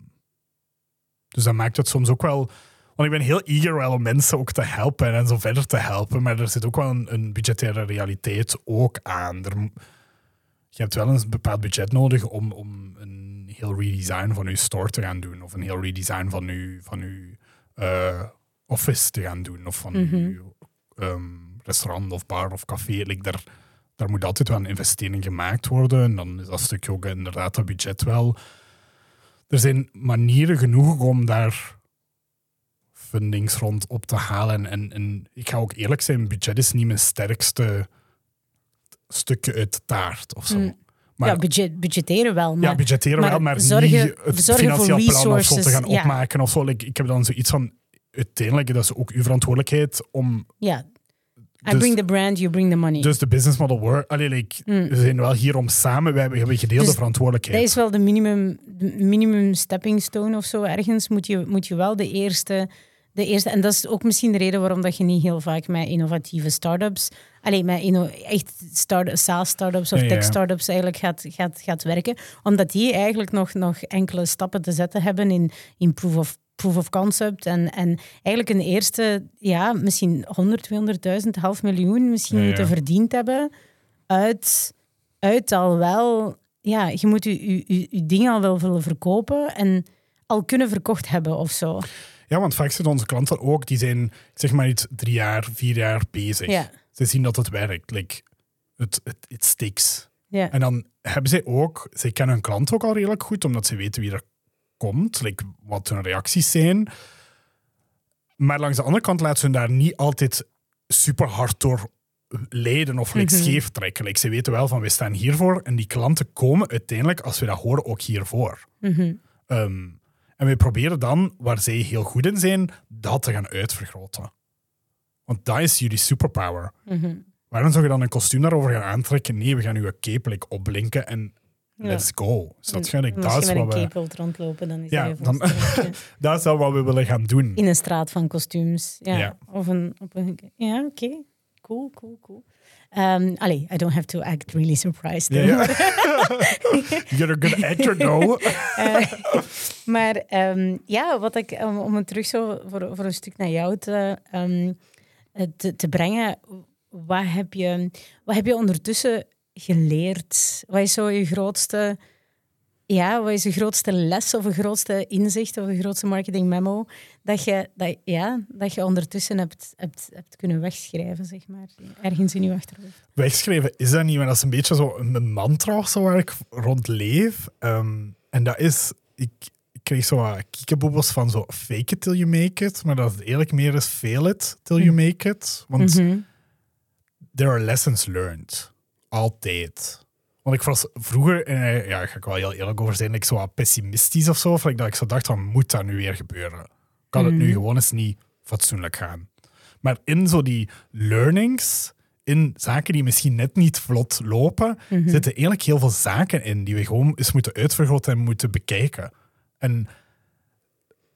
dus dat maakt het soms ook wel. Want ik ben heel eager wel om mensen ook te helpen en zo verder te helpen. Maar er zit ook wel een, een budgettaire realiteit ook aan. Er, je hebt wel een bepaald budget nodig om, om een heel redesign van je store te gaan doen. Of een heel redesign van je, van je eh, office te gaan doen. Of van Mhm. je ehm, restaurant of bar of café. Like, daar, daar moet altijd wel een investering gemaakt worden. En dan is dat stukje ook inderdaad dat budget wel. Er zijn manieren genoeg om daar fundings rond op te halen. En, en ik ga ook eerlijk zijn, budget is niet mijn sterkste stukje uit de taart of zo. Mm. Maar, ja, budget, budgetteren wel, maar ja, budgetteren maar wel, maar zorgen- niet het financieel plan of zo te gaan ja. opmaken of zo. Like, ik heb dan zoiets van, uiteindelijk, dat is ook uw verantwoordelijkheid om ja. I Dus- bring the brand, you bring the money. dus de business model work. Allee, like, Mm. we zijn wel hier om samen, we hebben, we hebben gedeelde Dus verantwoordelijkheid. Dat is wel de minimum, de minimum stepping stone of zo. Ergens moet je, moet je wel de eerste, de eerste... En dat is ook misschien de reden waarom dat je niet heel vaak met innovatieve start-ups... Alleen met echt start, SaaS-startups of Ja, tech-startups eigenlijk gaat, gaat, gaat werken. Omdat die eigenlijk nog, nog enkele stappen te zetten hebben in, in proof of proof of concept. En, en eigenlijk een eerste, ja, misschien 100, 200.000, half miljoen misschien Ja, ja. moeten verdiend hebben uit, uit al wel... Ja, je moet je, je, je, je ding al wel willen verkopen en al kunnen verkocht hebben of zo. Ja, want vaak zijn onze klanten ook, die zijn zeg maar iets drie jaar, vier jaar bezig. Ja. Ze zien dat het werkt. Like, het, het, it sticks. Ja. En dan hebben zij ook, zij kennen hun klant ook al redelijk goed, omdat ze weten wie er komt, like, wat hun reacties zijn. Maar langs de andere kant laten ze hun daar niet altijd super hard door leiden of like, Mhm. scheef trekken. Like, ze weten wel van, we staan hiervoor en die klanten komen uiteindelijk, als we dat horen, ook hiervoor. Mhm. Ehm, en we proberen dan, waar zij heel goed in zijn, dat te gaan uitvergroten. Want dat is jullie superpower. Mhm. Waarom zou je dan een kostuum daarover gaan aantrekken? Nee, we gaan uw cape opblinken en Ja. let's go. Like, als dat, je is wat we, cape wilt rondlopen, dan is Ja, dat je dan- dat is wel wat we willen gaan doen. In een straat van kostuums. Ja. Ja. Of een, op een, ja, oké. Cool, cool, cool. Um, allee, I don't have to act really surprised. Ja. You're a good actor, though. Eh, maar ehm, ja, wat ik, om, om het terug zo voor, voor een stuk naar jou te, ehm, eh, te, te brengen, wat heb, je, wat heb je ondertussen geleerd? Wat is zo je grootste ja, wat is de grootste les of de grootste inzicht of de grootste marketing memo dat je, dat, ja, dat je ondertussen hebt, hebt, hebt kunnen wegschrijven, zeg maar, ergens in je achterhoofd? Wegschrijven is dat niet, maar dat is een beetje zo een mantra zo waar ik rond leef. Ehm, en dat is, ik kreeg zo wat kiekeboebels van zo fake it till you make it, maar dat is eigenlijk meer is fail it till you make it. Want Mhm. there are lessons learned. Altijd. Want ik was vroeger, en ja, daar ga ik wel heel eerlijk over zijn, ik zo wat pessimistisch of zo. Of dat ik zo dacht van, moet dat nu weer gebeuren? Kan het nu gewoon eens niet fatsoenlijk gaan? Maar in zo die learnings, in zaken die misschien net niet vlot lopen, zitten eigenlijk heel veel zaken in die we gewoon eens moeten uitvergroten en moeten bekijken. En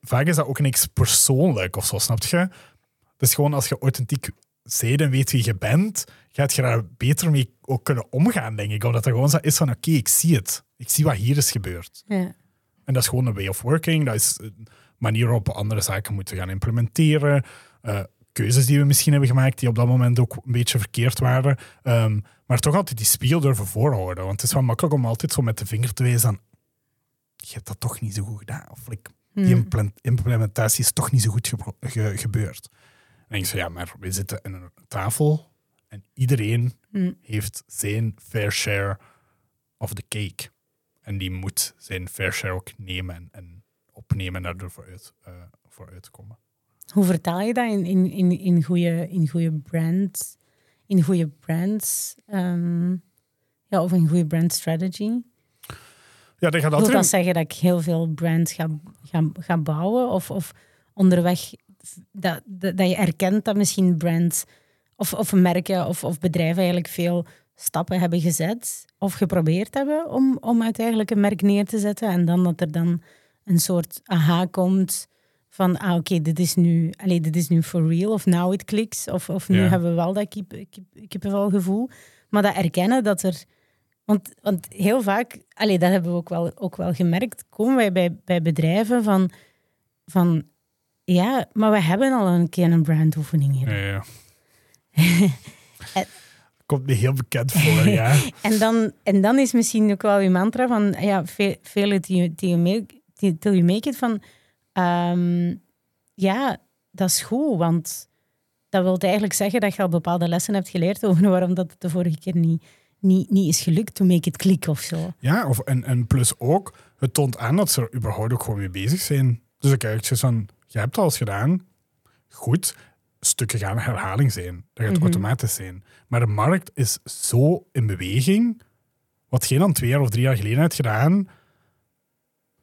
vaak is dat ook niks persoonlijk of zo, snap je? Het is gewoon als je authentiek zijt en weet wie je bent, gaat je daar beter mee ook kunnen omgaan, denk ik. Omdat er gewoon zo is van, oké, ik zie het. Ik zie wat hier is gebeurd. Ja. En dat is gewoon een way of working. Dat is een manier waarop we andere zaken moeten gaan implementeren. Eh, keuzes die we misschien hebben gemaakt, die op dat moment ook een beetje verkeerd waren. Ehm, maar toch altijd die spiegel durven voorhouden. Want het is wel makkelijk om altijd zo met de vinger te wijzen aan... Je hebt dat toch niet zo goed gedaan. Of like, die implen- implementatie is toch niet zo goed ge- gebeurd. En ik zei, ja, maar we zitten aan een tafel en iedereen heeft zijn fair share of the cake. En die moet zijn fair share ook nemen en, en opnemen en daar vooruit, eh vooruit komen. Hoe vertaal je dat in, in, in, in goede in goede brands? In goede brands? ehm, ja, of een goede brand strategy? Ja, dat gaat Wil dat zeggen dat ik heel veel brands ga, ga, ga bouwen? Of, of onderweg dat, dat, dat je erkent dat misschien brands of, of merken of, of bedrijven eigenlijk veel stappen hebben gezet of geprobeerd hebben om, om uiteindelijk een merk neer te zetten. En dan dat er dan een soort aha komt van, ah oké, dit is nu, allee, dit is nu for real, of now it clicks, of, of nu Ja. hebben we wel dat kip, kip. Maar dat erkennen dat er... Want, want heel vaak, allee, dat hebben we ook wel, ook wel gemerkt, komen wij bij, bij bedrijven van, van, ja, maar we hebben al een keer een brandoefening hier. Ja, ja. Komt me heel bekend voor, ja. En dan, en dan is misschien ook wel je mantra van, ja, fail it till you, make, till you make it, van, ehm, ja, dat is goed, want dat wil eigenlijk zeggen dat je al bepaalde lessen hebt geleerd over waarom dat het de vorige keer niet, niet, niet is gelukt to make it click of zo. Ja, of, en, en plus ook, het toont aan dat ze er überhaupt ook gewoon mee bezig zijn. Dus ik kijk zoiets van, je hebt het al eens gedaan, goed, stukken gaan herhaling zijn. Dat gaat automatisch zijn. Maar de markt is zo in beweging, wat jij dan twee jaar of drie jaar geleden hebt gedaan,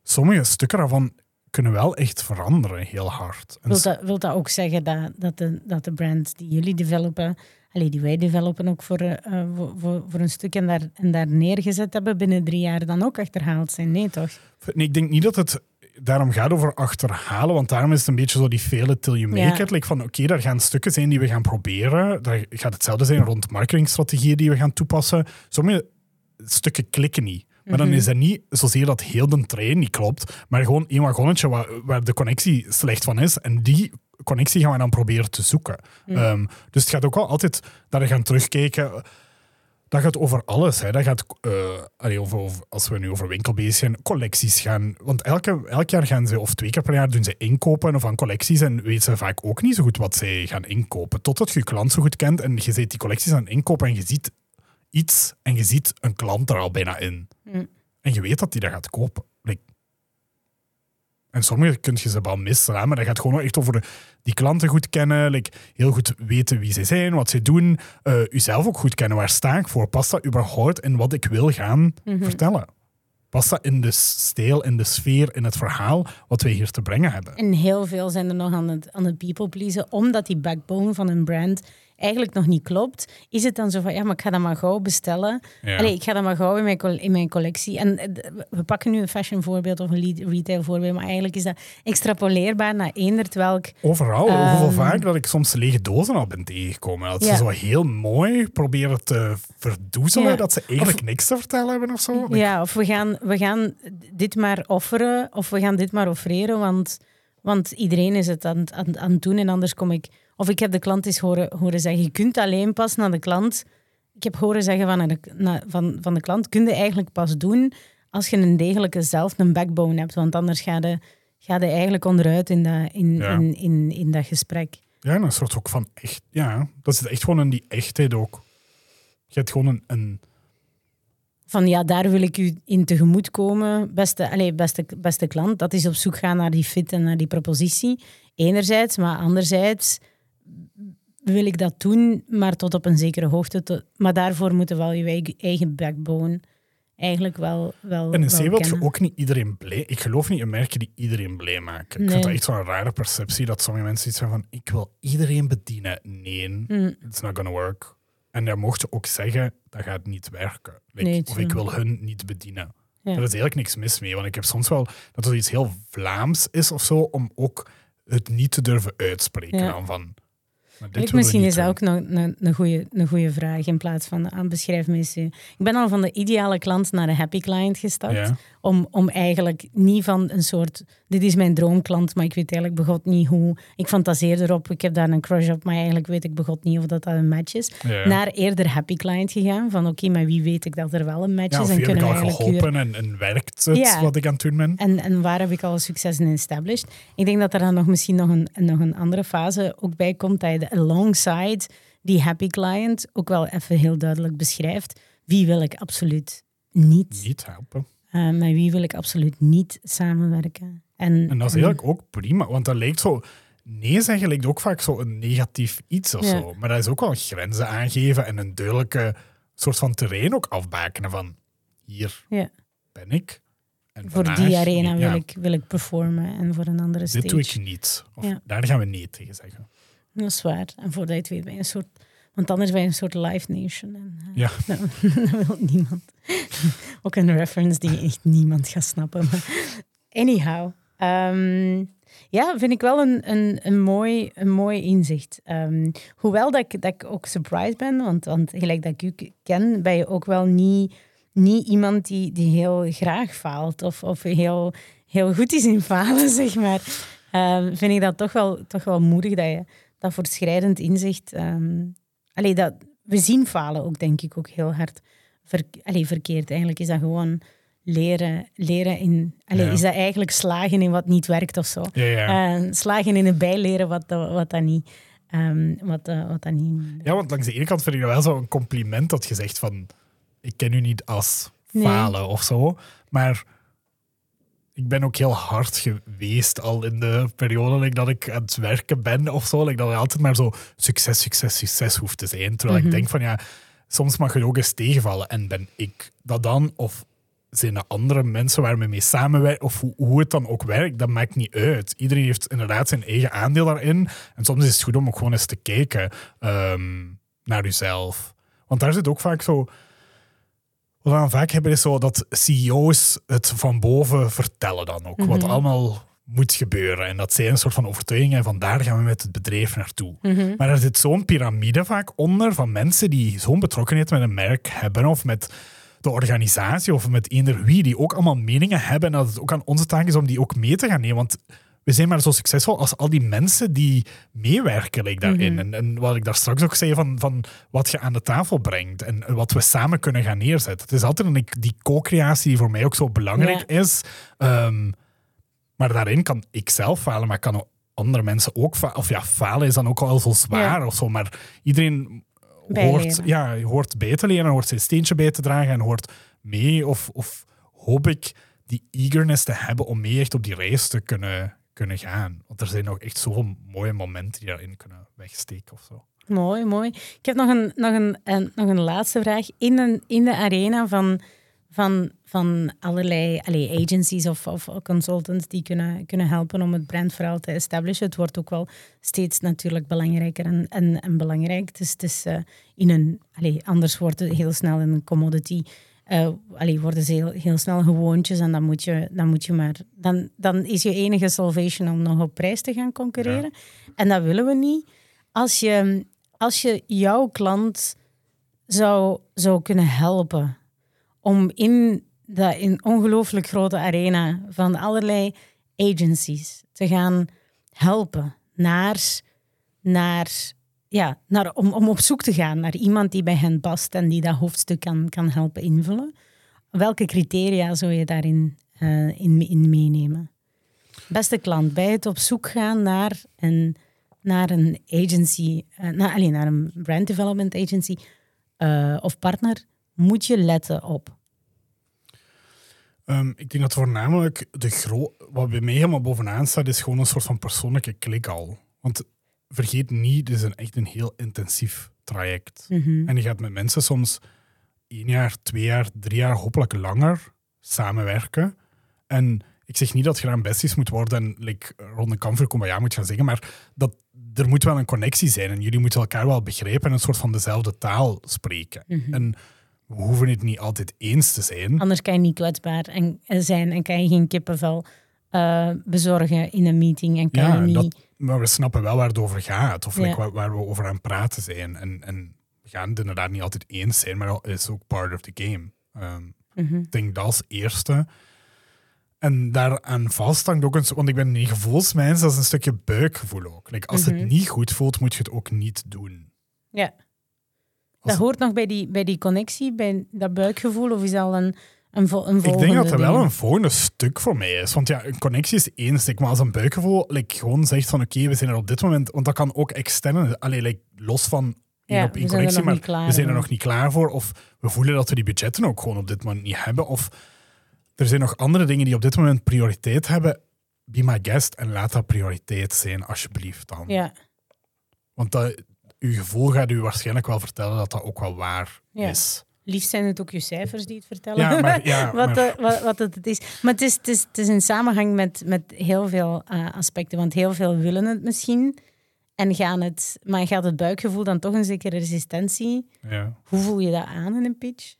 sommige stukken daarvan kunnen wel echt veranderen, heel hard. Wil dat, wil dat ook zeggen dat, dat, de, dat de brands die jullie developen, allee, die wij developen ook voor, eh, eh, voor, voor, voor een stuk en daar, en daar neergezet hebben, binnen drie jaar dan ook achterhaald zijn? Nee, toch? Nee, ik denk niet dat het daarom gaat over achterhalen, want daarom is het een beetje zo die it till you make Ja. it. Like van, oké, daar gaan stukken zijn die we gaan proberen. Daar gaat hetzelfde zijn rond marketingstrategieën die we gaan toepassen. Sommige stukken klikken niet. Maar dan is dat niet zozeer dat heel de trein niet klopt, maar gewoon één wagonnetje waar, waar de connectie slecht van is. En die connectie gaan we dan proberen te zoeken. Ehm, dus het gaat ook wel altijd dat we gaan terugkijken. Dat gaat over alles. Hè. Dat gaat, eh, over, als we nu over winkel bezig zijn, collecties gaan. Want elke, elk jaar gaan ze, of twee keer per jaar, doen ze inkopen van collecties. En weten ze vaak ook niet zo goed wat zij gaan inkopen. Totdat je je klant zo goed kent en je ziet die collecties aan inkopen en je ziet iets en je ziet een klant er al bijna in. En je weet dat die dat gaat kopen. En sommige kun je ze wel missen, hè, maar dat gaat gewoon echt over die klanten goed kennen, like, heel goed weten wie ze zijn, wat ze doen, eh uzelf ook goed kennen. Waar sta ik voor? Past dat überhaupt in wat ik wil gaan vertellen? Past dat in de stijl, in de sfeer, in het verhaal wat wij hier te brengen hebben? En heel veel zijn er nog aan het, aan het people pleasen, omdat die backbone van een brand eigenlijk nog niet klopt. Is het dan zo van, ja, maar ik ga dat maar gauw bestellen. Ja. Allee, ik ga dat maar gauw in mijn, in mijn collectie. En eh, we pakken nu een fashion voorbeeld of een retail voorbeeld, maar eigenlijk is dat extrapoleerbaar naar eender welk Overal. Ehm. Hoeveel vaak dat ik soms lege dozen al ben tegengekomen. Dat Ja. ze zo heel mooi proberen te verdoezelen, Ja. dat ze eigenlijk niks te vertellen hebben of zo. Ja, of we gaan, we gaan dit maar offeren, of we gaan dit maar offereren, want, want iedereen is het aan, aan, aan het doen en anders kom ik... Of ik heb de klant eens horen, horen zeggen, je kunt alleen pas naar de klant... Ik heb horen zeggen van de, na- van, van de klant, kun je eigenlijk pas doen als je een degelijke zelf een backbone hebt. Want anders ga je, ga je eigenlijk onderuit in dat, in, Ja. in, in, in dat gesprek. Ja, en een soort ook van echt. Ja, dat zit echt gewoon in die echtheid ook. Je hebt gewoon een. een Van ja, daar wil ik u in tegemoet komen, beste, allez, beste, beste klant. Dat is op zoek gaan naar die fit en naar die propositie. Enerzijds, maar anderzijds wil ik dat doen, maar tot op een zekere hoogte. Tot- maar daarvoor moeten wel je eigen- backbone eigenlijk wel, wel, en in C wil je ook niet iedereen blij. Ik geloof niet in merken die iedereen blij maken. Ik vind dat echt zo'n rare perceptie dat sommige mensen iets hebben van: ik wil iedereen bedienen. Nee, Mm. it's not gonna work. En dan mocht je ook zeggen: dat gaat niet werken. Like, Nee, of ik wil hun niet bedienen. Ja. Er is eigenlijk niks mis mee, want ik heb soms wel dat er iets heel Vlaams is of zo, om ook het niet te durven uitspreken. Ja. Dan van, Kijk, misschien is dat ook nog een, goede, een goede vraag in plaats van aan beschrijf me eens, eh. Ik ben al van de ideale klant naar de happy client gestapt. Ja. Om, om eigenlijk niet van een soort, dit is mijn droomklant, maar ik weet eigenlijk begot niet hoe. Ik fantaseer erop, ik heb daar een crush op, maar eigenlijk weet ik begot niet of dat, dat een match is. Ja. Naar eerder happy client gegaan, van oké, maar wie weet ik dat er wel een match Ja, is en wie heb ik kunnen al geholpen en, en werkt het Ja. wat ik aan het doen ben? en, en waar heb ik al succes in established? Ik denk dat er dan nog misschien nog een, nog een andere fase ook bij komt, dat je de alongside die happy client ook wel even heel duidelijk beschrijft. Wie wil ik absoluut niet? Niet helpen. Eh, met wie wil ik absoluut niet samenwerken? En, En dat is eigenlijk ook prima, want dat lijkt zo... Nee zeggen lijkt ook vaak zo een negatief iets of Ja. zo. Maar dat is ook wel grenzen aangeven en een duidelijke soort van terrein ook afbakenen van hier Ja. ben ik. En voor vandaag die arena wil, ik, wil ik performen en voor een andere stage. Dit doe ik niet. Of daar gaan we nee tegen zeggen. Dat is waar. En voordat je het weet ben je een soort... Want anders ben je een soort live nation. En, eh, Ja. dat, dat wil niemand. Ook een reference die echt niemand gaat snappen. Maar anyhow. ehm, ja, vind ik wel een, een, een, mooi, een mooi inzicht. Ehm, hoewel dat ik, dat ik ook surprised ben, want, want gelijk dat ik u ken, ben je ook wel niet, niet iemand die, die heel graag faalt of, of heel, heel goed is in falen, zeg maar. Ehm, vind ik dat toch wel, toch wel moedig dat je dat voortschrijdend inzicht... allee, dat, we zien falen ook, denk ik, ook heel hard ver, allee, verkeerd. Eigenlijk is dat gewoon leren, leren in... Allee, Ja. Is dat eigenlijk slagen in wat niet werkt of zo. Ja, ja. Eh, slagen in het bijleren wat, dat- wat dat niet... ehm, wat, eh, wat dat niet... ja, want langs de ene kant vind ik dat wel zo een compliment dat je zegt van ik ken u niet als Nee. falen of zo. Maar ik ben ook heel hard geweest al in de periode like, dat ik aan het werken ben of zo. Like, dat er altijd maar zo succes, succes, succes hoeft te zijn. Terwijl Mhm. ik denk van ja, soms mag het ook eens tegenvallen. En ben ik dat dan? Of zijn er andere mensen waar we mee samenwerken? Of hoe, hoe het dan ook werkt, dat maakt niet uit. Iedereen heeft inderdaad zijn eigen aandeel daarin. En soms is het goed om ook gewoon eens te kijken ehm, naar jezelf. Want daar zit ook vaak zo... Wat we dan vaak hebben is zo dat CEO's het van boven vertellen dan ook. Wat allemaal moet gebeuren. En dat zij een soort van overtuiging hebben van daar gaan we met het bedrijf naartoe. Maar er zit zo'n piramide vaak onder van mensen die zo'n betrokkenheid met een merk hebben of met de organisatie of met eender wie, die ook allemaal meningen hebben en dat het ook aan onze taak is om die ook mee te gaan nemen. Want we zijn maar zo succesvol als al die mensen die meewerken like, daarin. en, en wat ik daar straks ook zei van, van wat je aan de tafel brengt en wat we samen kunnen gaan neerzetten. Het is altijd een, die co-creatie die voor mij ook zo belangrijk Ja. is. Ehm, maar daarin kan ik zelf falen, maar kan ook andere mensen ook falen. Of ja, falen is dan ook al zo zwaar Ja. of zo. Maar iedereen hoort, Bijleren. ja, hoort bij te leren, hoort zijn steentje bij te dragen en hoort mee. Of, of hoop ik die eagerness te hebben om mee echt op die reis te kunnen, kunnen gaan. Want er zijn nog echt zoveel mooie momenten die daarin kunnen wegsteken of zo. Mooi, mooi. Ik heb nog een, nog een, een, nog een laatste vraag. In, een, in de arena van, van, van allerlei allee, agencies of, of consultants die kunnen, kunnen helpen om het brandverhaal te establishen. Het wordt ook wel steeds natuurlijk belangrijker en, en, belangrijk. Dus het is eh, in een, anders wordt het heel snel een commodity. Eh allee, worden ze heel, heel snel gewoontjes en dan moet je, dan moet je maar... Dan, dan is je enige salvation om nog op prijs te gaan concurreren. En dat willen we niet. Als je, als je jouw klant zou, zou kunnen helpen om in dat in ongelooflijk grote arena van allerlei agencies te gaan helpen naar, naar, ja, om, om op zoek te gaan naar iemand die bij hen past en die dat hoofdstuk kan, kan helpen invullen. welke criteria zou je daarin uh, in, in meenemen? Beste klant, bij het op zoek gaan naar een, naar een agency, naar, alleen naar een brand development agency uh, of partner, moet je letten op? Um, ik denk dat voornamelijk de gro wat bij mij helemaal bovenaan staat, is gewoon een soort van persoonlijke klik al. Want vergeet niet, dit is een, echt een heel intensief traject. Mm -hmm. En je gaat met mensen soms één jaar, twee jaar, drie jaar, hopelijk langer samenwerken. En ik zeg niet dat je dan besties moet worden en like, rond de kam komen ja moet gaan zeggen, maar dat, er moet wel een connectie zijn en jullie moeten elkaar wel begrijpen en een soort van dezelfde taal spreken. Mm -hmm. En we hoeven het niet altijd eens te zijn. Anders kan je niet kwetsbaar en, zijn en kan je geen kippenvel uh, bezorgen in een meeting. En kan ja, je niet... dat, maar we snappen wel waar het over gaat of Ja. like, waar, waar we over aan het praten zijn. En, en we gaan het inderdaad niet altijd eens zijn, maar dat is ook part of the game. Mhm. ik denk dat als eerste. En daaraan vast hangt ook een... Want ik ben een gevoelsmens, dat is een stukje buikgevoel ook. Like, als Mhm. het niet goed voelt, moet je het ook niet doen. Ja. Als- Dat hoort nog bij die, bij die connectie, bij dat buikgevoel, of is dat al een, een, Ik denk dat er wel een volgende stuk voor mij is. Want ja, een connectie is één stuk, maar als een buikgevoel like, gewoon zegt van oké, we zijn er op dit moment... Want dat kan ook externe... Allee, like, los van Ja, op één connectie, maar we zijn er nog niet klaar voor. Of we voelen dat we die budgetten ook gewoon op dit moment niet hebben. Of er zijn nog andere dingen die op dit moment prioriteit hebben. Be my guest en laat dat prioriteit zijn, alsjeblieft dan. Ja, Want dat, uw gevoel gaat u waarschijnlijk wel vertellen dat dat ook wel waar Ja. is. Liefst zijn het ook je cijfers die het vertellen. Ja, maar, ja, wat, maar- de- wat, wat het is. Maar het is, het is, het is in samenhang met, met heel veel eh, aspecten. Want heel veel willen het misschien. En gaan het, maar gaat het buikgevoel dan toch een zekere resistentie? ja. Hoe voel je dat aan in een pitch?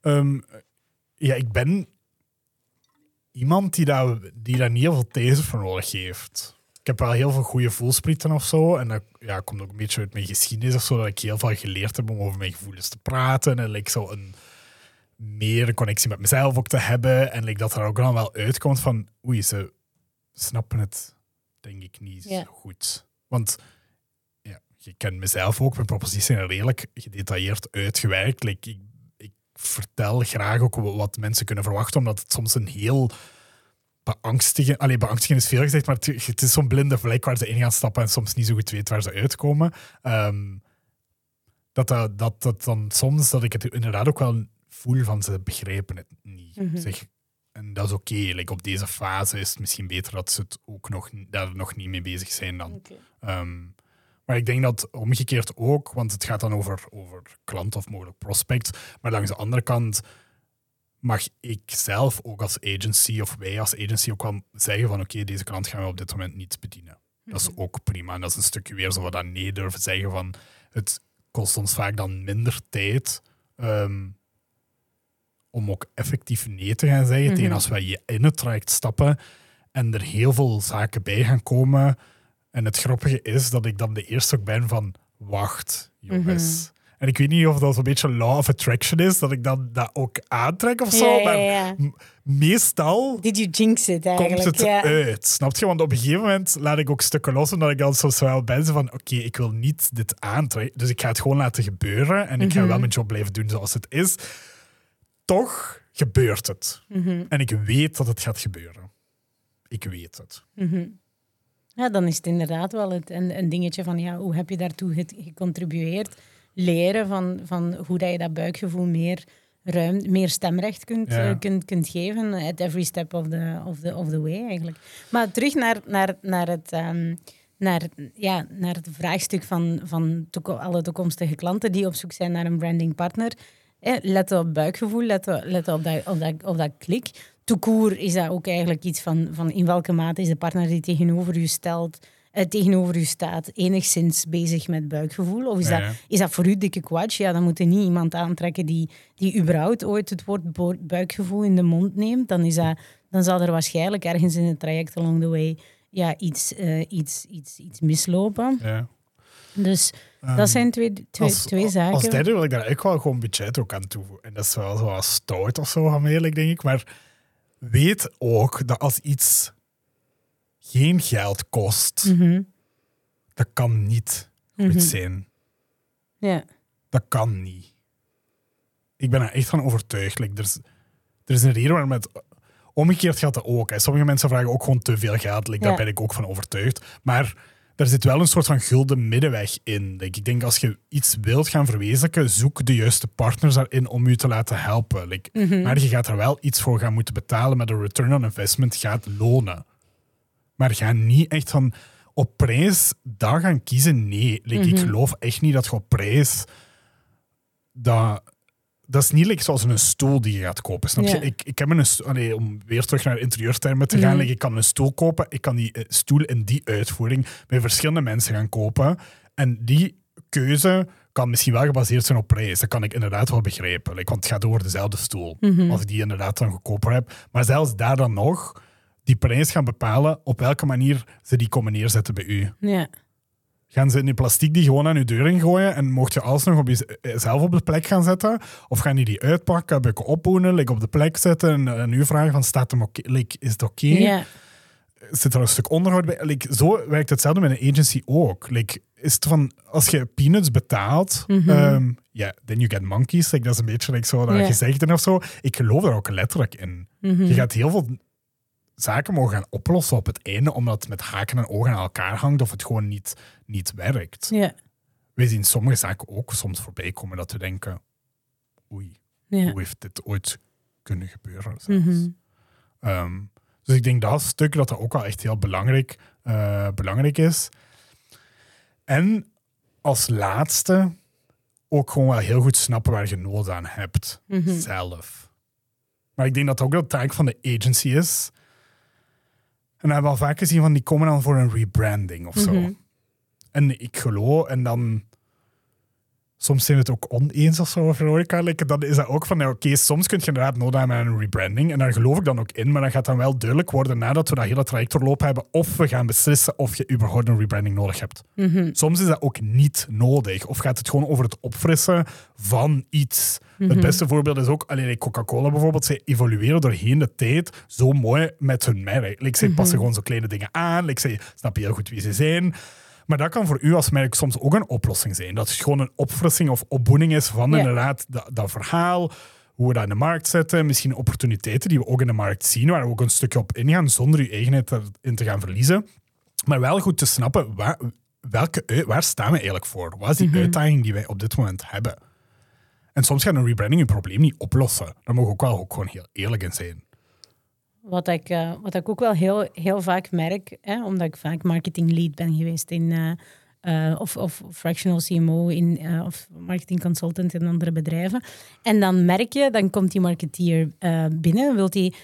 Ehm, ja, ik ben iemand die daar, die daar niet heel veel these voor nodig heeft. Ik heb wel heel veel goede voelsprieten of zo. En dat ja, komt ook een beetje uit mijn geschiedenis of zo. Dat ik heel veel geleerd heb om over mijn gevoelens te praten. En like, zo een meer connectie met mezelf ook te hebben. En like, dat er ook dan wel uitkomt van... Oei, ze snappen het denk ik niet Ja. zo goed. Want ja, je kent mezelf ook. Mijn proposities zijn redelijk gedetailleerd uitgewerkt. Like, ik, ik vertel graag ook wat mensen kunnen verwachten, omdat het soms een heel beangstigend... Allee, beangstigend is veel gezegd, maar het, het is zo'n blinde vlek waar ze in gaan stappen en soms niet zo goed weet waar ze uitkomen. Ehm, dat, dat, dat, dat dan soms, dat ik het inderdaad ook wel voel van ze begrijpen het niet. Mhm. Zeg, en dat is oké. like, op deze fase is het misschien beter dat ze het ook nog, daar nog niet mee bezig zijn dan. Ehm, maar ik denk dat omgekeerd ook, want het gaat dan over, over klant of mogelijk prospect. Maar langs de andere kant mag ik zelf ook als agency of wij als agency ook wel zeggen van oké, deze klant gaan we op dit moment niet bedienen. Dat is ook prima. En dat is een stukje weer zo wat dan nee durven zeggen van het kost ons vaak dan minder tijd ehm, om ook effectief nee te gaan zeggen. Tegen als wij je in het traject stappen en er heel veel zaken bij gaan komen. En het grappige is dat ik dan de eerste ook ben van wacht, jongens. En ik weet niet of dat een beetje law of attraction is, dat ik dan dat ook aantrek of zo. Ja, ja, Maar meestal Did you jinx it komt het uit. Snap je? Want op een gegeven moment laat ik ook stukken los, omdat ik dan soms wel ben zo van oké, ik wil niet dit aantrekken. Dus ik ga het gewoon laten gebeuren en ik ga Mhm. wel mijn job blijven doen zoals het is. Toch gebeurt het. Mhm. En ik weet dat het gaat gebeuren. Ik weet het. Mhm. Ja, dan is het inderdaad wel het, een, een dingetje van ja, hoe heb je daartoe ge- gecontribueerd? Leren van, van hoe dat je dat buikgevoel meer ruim, meer stemrecht kunt, Ja. eh, kunt, kunt geven at every step of the, of the, of the way eigenlijk. Maar terug naar, naar, naar, het, ehm, naar, ja, naar het vraagstuk van, van alle toekomstige klanten die op zoek zijn naar een brandingpartner. Eh, let op buikgevoel, let, op- let op, dat, op, dat, op dat klik. Toekoer is dat ook eigenlijk iets van, van in welke mate is de partner die tegenover u stelt, eh, tegenover u staat, enigszins bezig met buikgevoel? Of is, Ja, dat, is dat voor u dikke kwatsch? Ja, dan moet je niet iemand aantrekken die, die überhaupt ooit het woord buikgevoel in de mond neemt. Dan, is dat, dan zal er waarschijnlijk ergens in het traject along the way ja, iets, eh, iets, iets, iets mislopen. Ja. Dus Ehm, dat zijn twee, twee, als, twee zaken. Als derde wil ik daar eigenlijk wel gewoon budget ook aan toevoegen. En dat is wel zo wat stout of zo eerlijk, denk ik. Maar weet ook dat als iets geen geld kost, Mhm. dat kan niet goed Mhm. zijn. Ja. Dat kan niet. ik ben er echt van overtuigd. Like, er, is, er is een reden waarom het... Omgekeerd gaat dat ook. Hè. Sommige mensen vragen ook gewoon te veel geld. Like, Ja. Daar ben ik ook van overtuigd. Maar er zit wel een soort van gulden middenweg in. Like, ik denk als je iets wilt gaan verwezenlijken, zoek de juiste partners daarin om je te laten helpen. Like, Mhm. Maar je gaat er wel iets voor gaan moeten betalen, maar de return on investment gaat lonen. Maar ga niet echt van op prijs daar gaan kiezen. Nee, like, ik geloof echt niet dat je op prijs dat. Dat is niet like zoals een stoel die je gaat kopen. Snap je? Ja. Ik, ik heb een om weer terug naar interieurtermen te gaan. Mhm. like, ik kan een stoel kopen. Ik kan die eh, stoel in die uitvoering bij verschillende mensen gaan kopen. En die keuze kan misschien wel gebaseerd zijn op prijs. Dat kan ik inderdaad wel begrijpen. Like, want het gaat over dezelfde stoel. Als ik die inderdaad dan goedkoper heb. Maar zelfs daar dan nog, die prijs gaan bepalen op welke manier ze die komen neerzetten bij u. Ja. Gaan ze in die plastic die gewoon aan je deur ingooien en mocht je alsnog op jezelf op de plek gaan zetten? Of gaan die die uitpakken, bukken opboenen, like op de plek zetten en, en u vragen van staat hem oké? Like, is het oké? Ja. Zit er een stuk onderhoud bij? Like, zo werkt hetzelfde met een agency ook. Like, is het van, als je peanuts betaalt, ehm, ja, then you get monkeys. Like, dat is een beetje like zo, dat Ja. gezegden of zo. Ik geloof daar ook letterlijk in. Je gaat heel veel zaken mogen gaan oplossen op het einde, omdat het met haken en ogen aan elkaar hangt of het gewoon niet, niet werkt. Ja. We zien sommige zaken ook soms voorbij komen dat we denken, oei, Ja. hoe heeft dit ooit kunnen gebeuren? zelfs? Mhm. Ehm, dus ik denk dat stuk dat dat ook wel echt heel belangrijk, eh, belangrijk is. En als laatste ook gewoon wel heel goed snappen waar je nood aan hebt. Mhm. Zelf. Maar ik denk dat dat ook de taak van de agency is. En we hebben al vaak gezien van die komen dan voor een rebranding of zo. Mhm. En ik geloof, en dan soms zijn we het ook oneens of zo over horeca. Like, dan is dat ook van, ja, oké, soms kun je inderdaad nood hebben aan een rebranding. En daar geloof ik dan ook in. Maar dan gaat dan wel duidelijk worden nadat we dat hele traject doorlopen hebben, of we gaan beslissen of je überhaupt een rebranding nodig hebt. Mhm. Soms is dat ook niet nodig. Of gaat het gewoon over het opfrissen van iets. Het beste voorbeeld is ook, alleen Coca-Cola bijvoorbeeld, zij evolueren doorheen de tijd zo mooi met hun merk. Like, zij passen gewoon zo kleine dingen aan. Like, zij snappen heel goed wie ze zijn. Maar dat kan voor u als merk soms ook een oplossing zijn. Dat het gewoon een opfrissing of opboening is van Ja. inderdaad dat, dat verhaal. Hoe we dat in de markt zetten. Misschien opportuniteiten die we ook in de markt zien, waar we ook een stukje op ingaan zonder uw eigenheid erin te gaan verliezen. Maar wel goed te snappen, waar, welke, ui- waar staan we eigenlijk voor? Wat is die uitdaging die wij op dit moment hebben? En soms gaat een rebranding een probleem niet oplossen. Daar mogen we ook wel ook gewoon heel eerlijk in zijn. Wat ik, eh, wat ik ook wel heel, heel vaak merk, hè, omdat ik vaak marketing lead ben geweest in, eh, eh, of, of fractional CMO in, of marketing consultant in andere bedrijven. En dan merk je, dan komt die marketeer binnen, wil die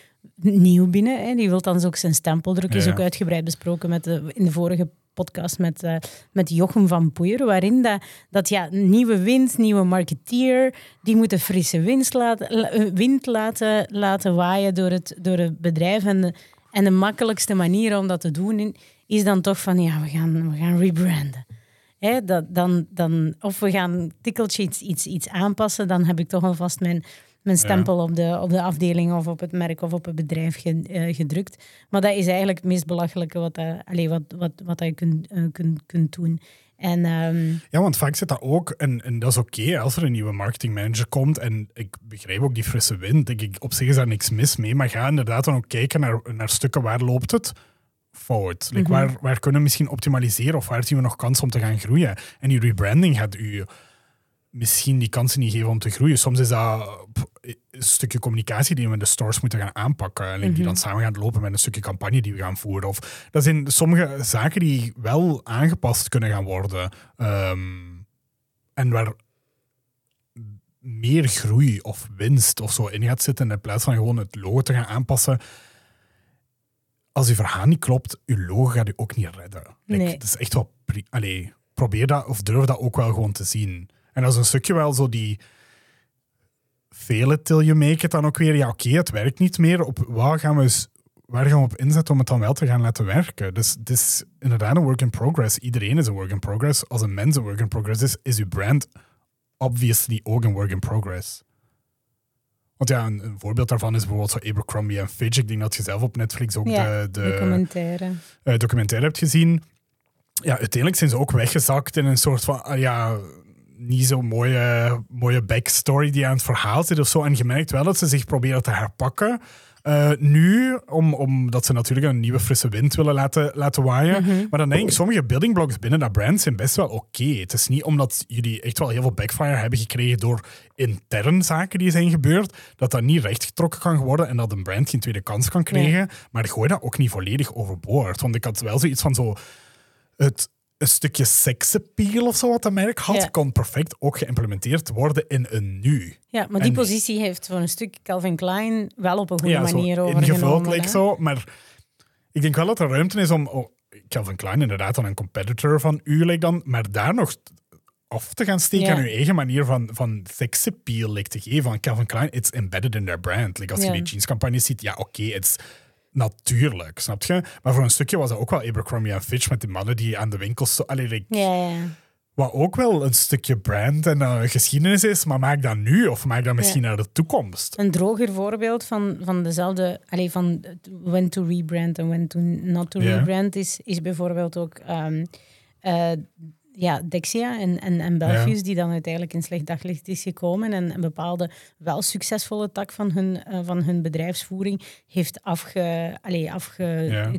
nieuw binnen, hè, die wil dan ook zijn stempel drukken, is Ja. ook uitgebreid besproken met de, in de vorige podcast met, eh, met Jochem van Poeier, waarin dat, dat ja, nieuwe wind, nieuwe marketeer, die moeten frisse wind laten, la- eh, wind laten, laten waaien door het, door het bedrijf. En de, en de makkelijkste manier om dat te doen is dan toch van, ja, we gaan, we gaan rebranden. Dat, dan, dan, of we gaan tikkeltje iets, iets aanpassen, dan heb ik toch alvast mijn, mijn stempel op, de, op de afdeling of op het merk of op het bedrijf ge- eh, gedrukt. Maar dat is eigenlijk het meest belachelijke wat, dat, allee, wat, wat, wat dat je kunt, eh, kunt, kunt doen. En ehm, Ja, want vaak zit dat ook, en, en dat is oké als er een nieuwe marketingmanager komt. En ik begrijp ook die frisse wind. Ik, ik- op zich is daar niks mis mee. Maar ga inderdaad dan ook kijken naar, naar stukken waar loopt het fout. Like, waar, waar kunnen we misschien optimaliseren of waar zien we nog kansen om te gaan groeien? En die rebranding gaat u misschien die kansen niet geven om te groeien. Soms is dat een stukje communicatie die we in de stores moeten gaan aanpakken. En die dan samen gaan lopen met een stukje campagne die we gaan voeren. Of dat zijn sommige zaken die wel aangepast kunnen gaan worden. Ehm, en waar meer groei of winst of zo in gaat zitten in plaats van gewoon het logo te gaan aanpassen. Als uw verhaal niet klopt, uw logo gaat u ook niet redden. Like, Nee. Het is echt wel... Allee, probeer dat of durf dat ook wel gewoon te zien. En dat is een stukje wel zo die... It till you make it dan ook weer. Ja, oké, het werkt niet meer. Op waar gaan we eens- waar gaan we op inzetten om het dan wel te gaan laten werken? Dus het is inderdaad een work in progress. Iedereen is een work in progress. Als een mens een work in progress is, is uw brand obviously ook een work in progress. Want ja, een, een voorbeeld daarvan is bijvoorbeeld zo Abercrombie en Fitch. Ik denk dat je zelf op Netflix ook ja, de, de, documentaire. eh, documentaire hebt gezien. Ja, uiteindelijk zijn ze ook weggezakt in een soort van, ah ja, niet zo'n mooie, mooie backstory die aan het verhaal zit of zo. En je merkt wel dat ze zich proberen te herpakken. Uh, nu, om, omdat ze natuurlijk een nieuwe frisse wind willen laten, laten waaien. Mhm. Maar dan denk ik, sommige building blocks binnen dat brand zijn best wel oké. Het is niet omdat jullie echt wel heel veel backfire hebben gekregen door intern zaken die zijn gebeurd, dat dat niet rechtgetrokken kan worden en dat een brand geen tweede kans kan krijgen. Maar gooi dat ook niet volledig overboord. Want ik had wel zoiets van zo... Het, een stukje seksappeal of zo wat dat merk had, Ja. kon perfect ook geïmplementeerd worden in een nu. Ja, maar die En- positie heeft voor een stuk Calvin Klein wel op een goede ja, zo manier ingevuld overgenomen. like hè. zo. Maar ik denk wel dat er ruimte is om... Oh, Calvin Klein inderdaad dan een competitor van u like dan, maar daar nog af te gaan steken aan uw eigen manier van, van seksappeal like, te geven. Van Calvin Klein, it's embedded in their brand. Like, als Ja. je die jeanscampagnes ziet, ja oké, het is natuurlijk, snap je? Maar voor een stukje was dat ook wel Abercrombie en Fitch met die mannen die aan de winkels... Zo, allee, like, Ja, ja. Wat ook wel een stukje brand en eh, geschiedenis is, maar maak dat nu of maak dat misschien naar de toekomst. Een droger voorbeeld van, van dezelfde, allee, van when to rebrand en when to not to rebrand is, is bijvoorbeeld ook ehm, eh, ja, Dexia en, en, en die dan uiteindelijk in slecht daglicht is gekomen en een bepaalde wel succesvolle tak van hun, eh, van hun bedrijfsvoering heeft afge, allee, afge, Ja.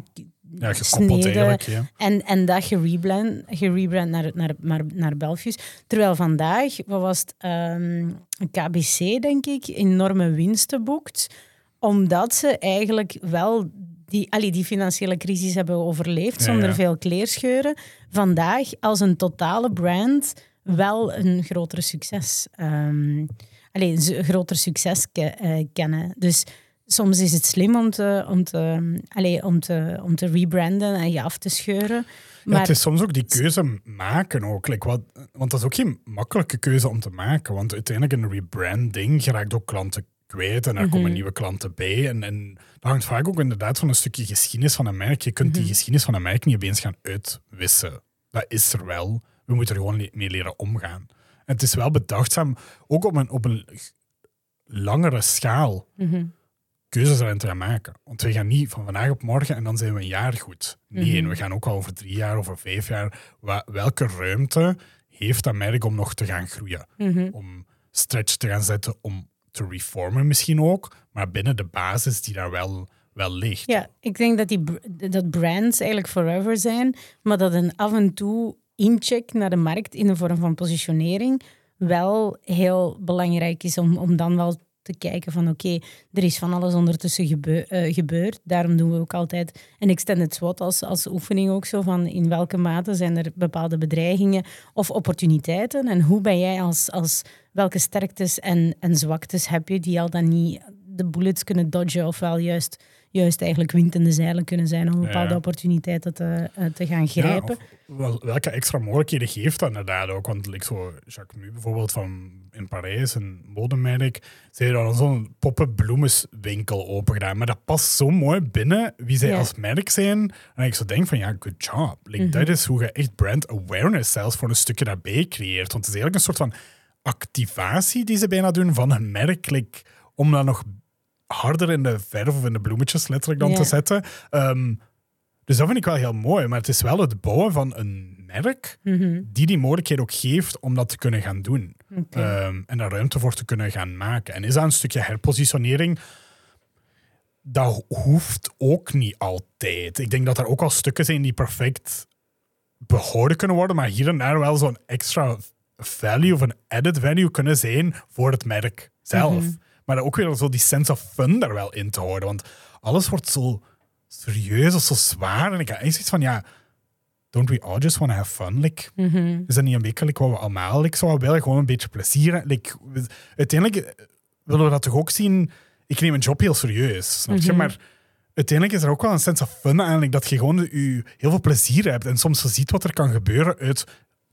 Ja, sneden eigenlijk. Ja. en, en dat gerebrand, gerebrand naar, naar, naar, naar Belfius. Terwijl vandaag, wat was het, ehm, KBC, denk ik, enorme winsten boekt. Omdat ze eigenlijk wel die, allee, die financiële crisis hebben overleefd zonder ja. veel kleerscheuren. Vandaag als een totale brand wel een grotere succes. ehm allee, een groter succes ke- eh, kennen. Dus soms is het slim om te, om te, allee, om te, om te rebranden en je af te scheuren. Ja, Maar het is soms ook die keuze maken ook. Like, wat, want dat is ook geen makkelijke keuze om te maken. Want uiteindelijk een rebranding geraakt ook klanten kwijt en er komen Mhm. nieuwe klanten bij. En, en dat hangt vaak ook inderdaad van een stukje geschiedenis van een merk. Je kunt Mhm. die geschiedenis van een merk niet opeens gaan uitwissen. Dat is er wel. We moeten er gewoon mee leren omgaan. En het is wel bedachtzaam, ook op een, op een langere schaal, Mhm. keuzes erin te gaan maken. Want we gaan niet van vandaag op morgen en dan zijn we een jaar goed. Nee, Mhm. we gaan ook al over drie jaar, over vijf jaar. Welke ruimte heeft dat merk om nog te gaan groeien? Mhm. Om stretch te gaan zetten, om te reformen misschien ook, maar binnen de basis die daar wel, wel ligt. Ja, ik denk dat, die, dat brands eigenlijk forever zijn, maar dat een af en toe incheck naar de markt in de vorm van positionering wel heel belangrijk is om, om dan wel te kijken van oké, er is van alles ondertussen eh, gebeurd. Daarom doen we ook altijd een extended SWOT als, als oefening ook zo van in welke mate zijn er bepaalde bedreigingen of opportuniteiten en hoe ben jij als, als welke sterktes en, en zwaktes heb je die al dan niet de bullets kunnen dodgen ofwel juist, juist eigenlijk wind in de zeilen kunnen zijn om bepaalde opportuniteiten te, te gaan grijpen. wel- welke extra mogelijkheden geeft dat inderdaad ook? Want like zo, Jacques Mu bijvoorbeeld van in Parijs, een modemerk, ze hebben dan zo'n poppenbloemenswinkel open gedaan. Maar dat past zo mooi binnen wie zij als merk zijn. En ik zo denk van ja, good job. Like, Mhm. Dat is hoe je echt brand awareness zelfs voor een stukje daarbij creëert. Want het is eigenlijk een soort van activatie die ze bijna doen van hun merk. like, om dat nog harder in de verf of in de bloemetjes letterlijk dan te zetten. Ehm, dus dat vind ik wel heel mooi. Maar het is wel het bouwen van een merk Mhm. die die mogelijkheid ook geeft om dat te kunnen gaan doen. Ehm, en daar ruimte voor te kunnen gaan maken. En is dat een stukje herpositionering? Dat hoeft ook niet altijd. Ik denk dat er ook al stukken zijn die perfect behouden kunnen worden, maar hier en daar wel zo'n extra value of een added value kunnen zijn voor het merk zelf. Mhm. Maar ook weer zo die sense of fun daar wel in te houden. Want alles wordt zo serieus of zo zwaar. En ik heb echt zoiets van, ja, don't we all just want to have fun? Like, Mhm. is dat niet een beetje like, wat we allemaal like, zo willen? Gewoon een beetje plezier. Like, we- uiteindelijk eh, willen we dat toch ook zien. Ik neem een job heel serieus, snap je? Mhm. Maar uiteindelijk is er ook wel een sense of fun eigenlijk dat je gewoon je heel veel plezier hebt en soms ziet wat er kan gebeuren uit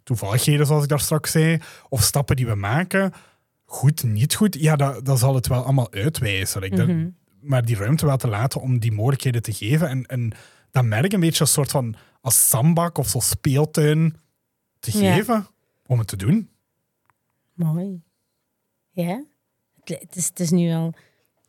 toevalligheden, zoals ik daar straks zei, of stappen die we maken. Goed, niet goed, ja, dat, dat zal het wel allemaal uitwijzen. Dat- Mhm. maar die ruimte wel te laten om die mogelijkheden te geven. En, en dat merk een beetje een soort van als zandbak of zo'n speeltuin te Ja. geven om het te doen. Mooi. Ja? Het, het is, het is nu al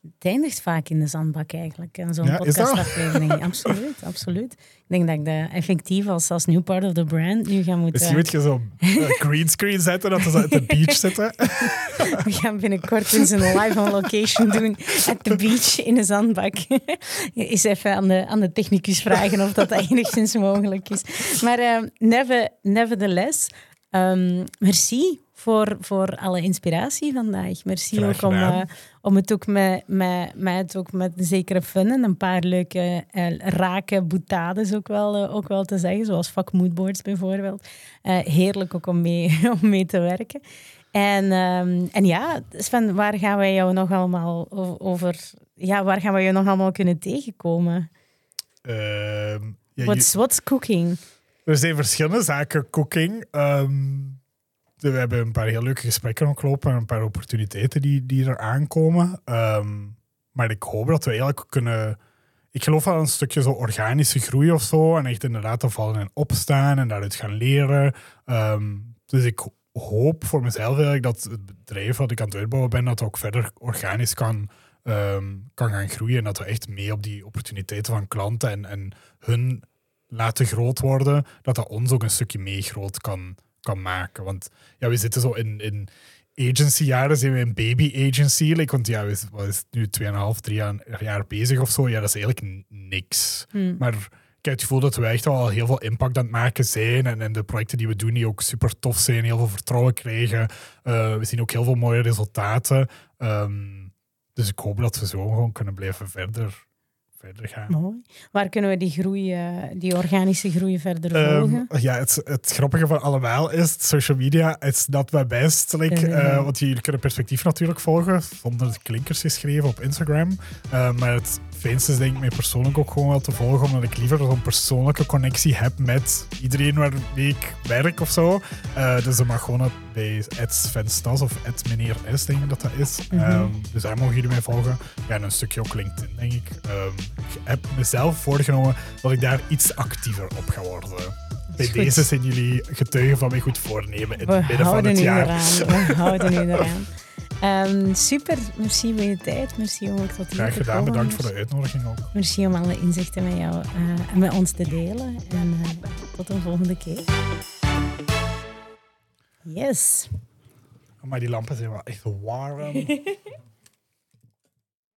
het eindigt vaak in de zandbak eigenlijk. En zo'n Ja, is podcastaflevering. absoluut, absoluut. Ik denk dat ik dat effectief als, als new part of the brand nu ga moeten... Misschien moet je zo uh, greenscreen zetten, dat we at the beach zitten. We gaan binnenkort eens een live on location doen at the beach in een zandbak. Eens even aan de, aan de technicus vragen of dat enigszins mogelijk is. Maar eh, never, nevertheless, ehm, merci voor, voor alle inspiratie vandaag. Merci ook om, eh, om het ook met, met, met, ook met een zekere fun en een paar leuke eh, rake boutades ook wel, eh, ook wel te zeggen, zoals fuck moodboards bijvoorbeeld. Heerlijk ook om mee, om mee te werken. En, ehm, en ja, Sven, waar gaan wij jou nog allemaal over... Ja, waar gaan we jou nog allemaal kunnen tegenkomen? Ehm, ja, What's, what's cooking? Er zijn verschillende zaken cooking. Ehm, we hebben een paar heel leuke gesprekken ook lopen en een paar opportuniteiten die, die er aankomen. Ehm, maar ik hoop dat we eigenlijk kunnen. Ik geloof wel een stukje zo organische groei of zo. En echt inderdaad te vallen en opstaan en daaruit gaan leren. Ehm, dus ik hoop voor mezelf eigenlijk dat het bedrijf wat ik aan het uitbouwen ben, dat ook verder organisch kan, ehm, kan gaan groeien. En dat we echt mee op die opportuniteiten van klanten en, en hun laten groot worden, dat dat ons ook een stukje mee groot kan, kan maken. Want ja, we zitten zo in, in agency-jaren, zijn we een baby-agency. Like, want ja, we zijn- is nu 2,5, 3 jaar, jaar bezig of zo. Ja, dat is eigenlijk niks. Hm. Maar ik heb het gevoel dat we echt wel heel veel impact aan het maken zijn. En, en de projecten die we doen, die ook super tof zijn, heel veel vertrouwen krijgen. Eh, we zien ook heel veel mooie resultaten. Ehm, dus ik hoop dat we zo gewoon kunnen blijven verder, verder gaan. Mooi. Waar kunnen we die groei, eh, die organische groei verder Ehm, volgen? ja, het, het grappige van allemaal is, social media, it's not my best. Like, eh, want jullie kunnen perspectief natuurlijk volgen, zonder de klinkers geschreven op Instagram. Eh, maar het is denk ik mij persoonlijk ook gewoon wel te volgen, omdat ik liever zo'n persoonlijke connectie heb met iedereen waarmee ik werk of zo. Eh, dus dat mag gewoon bij Sven Stas of meneer S, denk ik dat dat is. Mhm. Ehm, dus daar mogen jullie mij volgen. Ja, en een stukje ook LinkedIn, denk ik. Ehm, ik heb mezelf voorgenomen dat ik daar iets actiever op ga worden. Bij deze zijn jullie getuigen van mijn goed voornemen in We het midden van het jaar. eraan. We houden u eraan. Ehm, super, merci voor je tijd. Merci om ook tot hier Graag gedaan, bedankt voor de uitnodiging ook. Merci om alle inzichten met jou eh, en met ons te delen. En eh, tot een volgende keer. Yes. Maar die lampen zijn wel echt warm.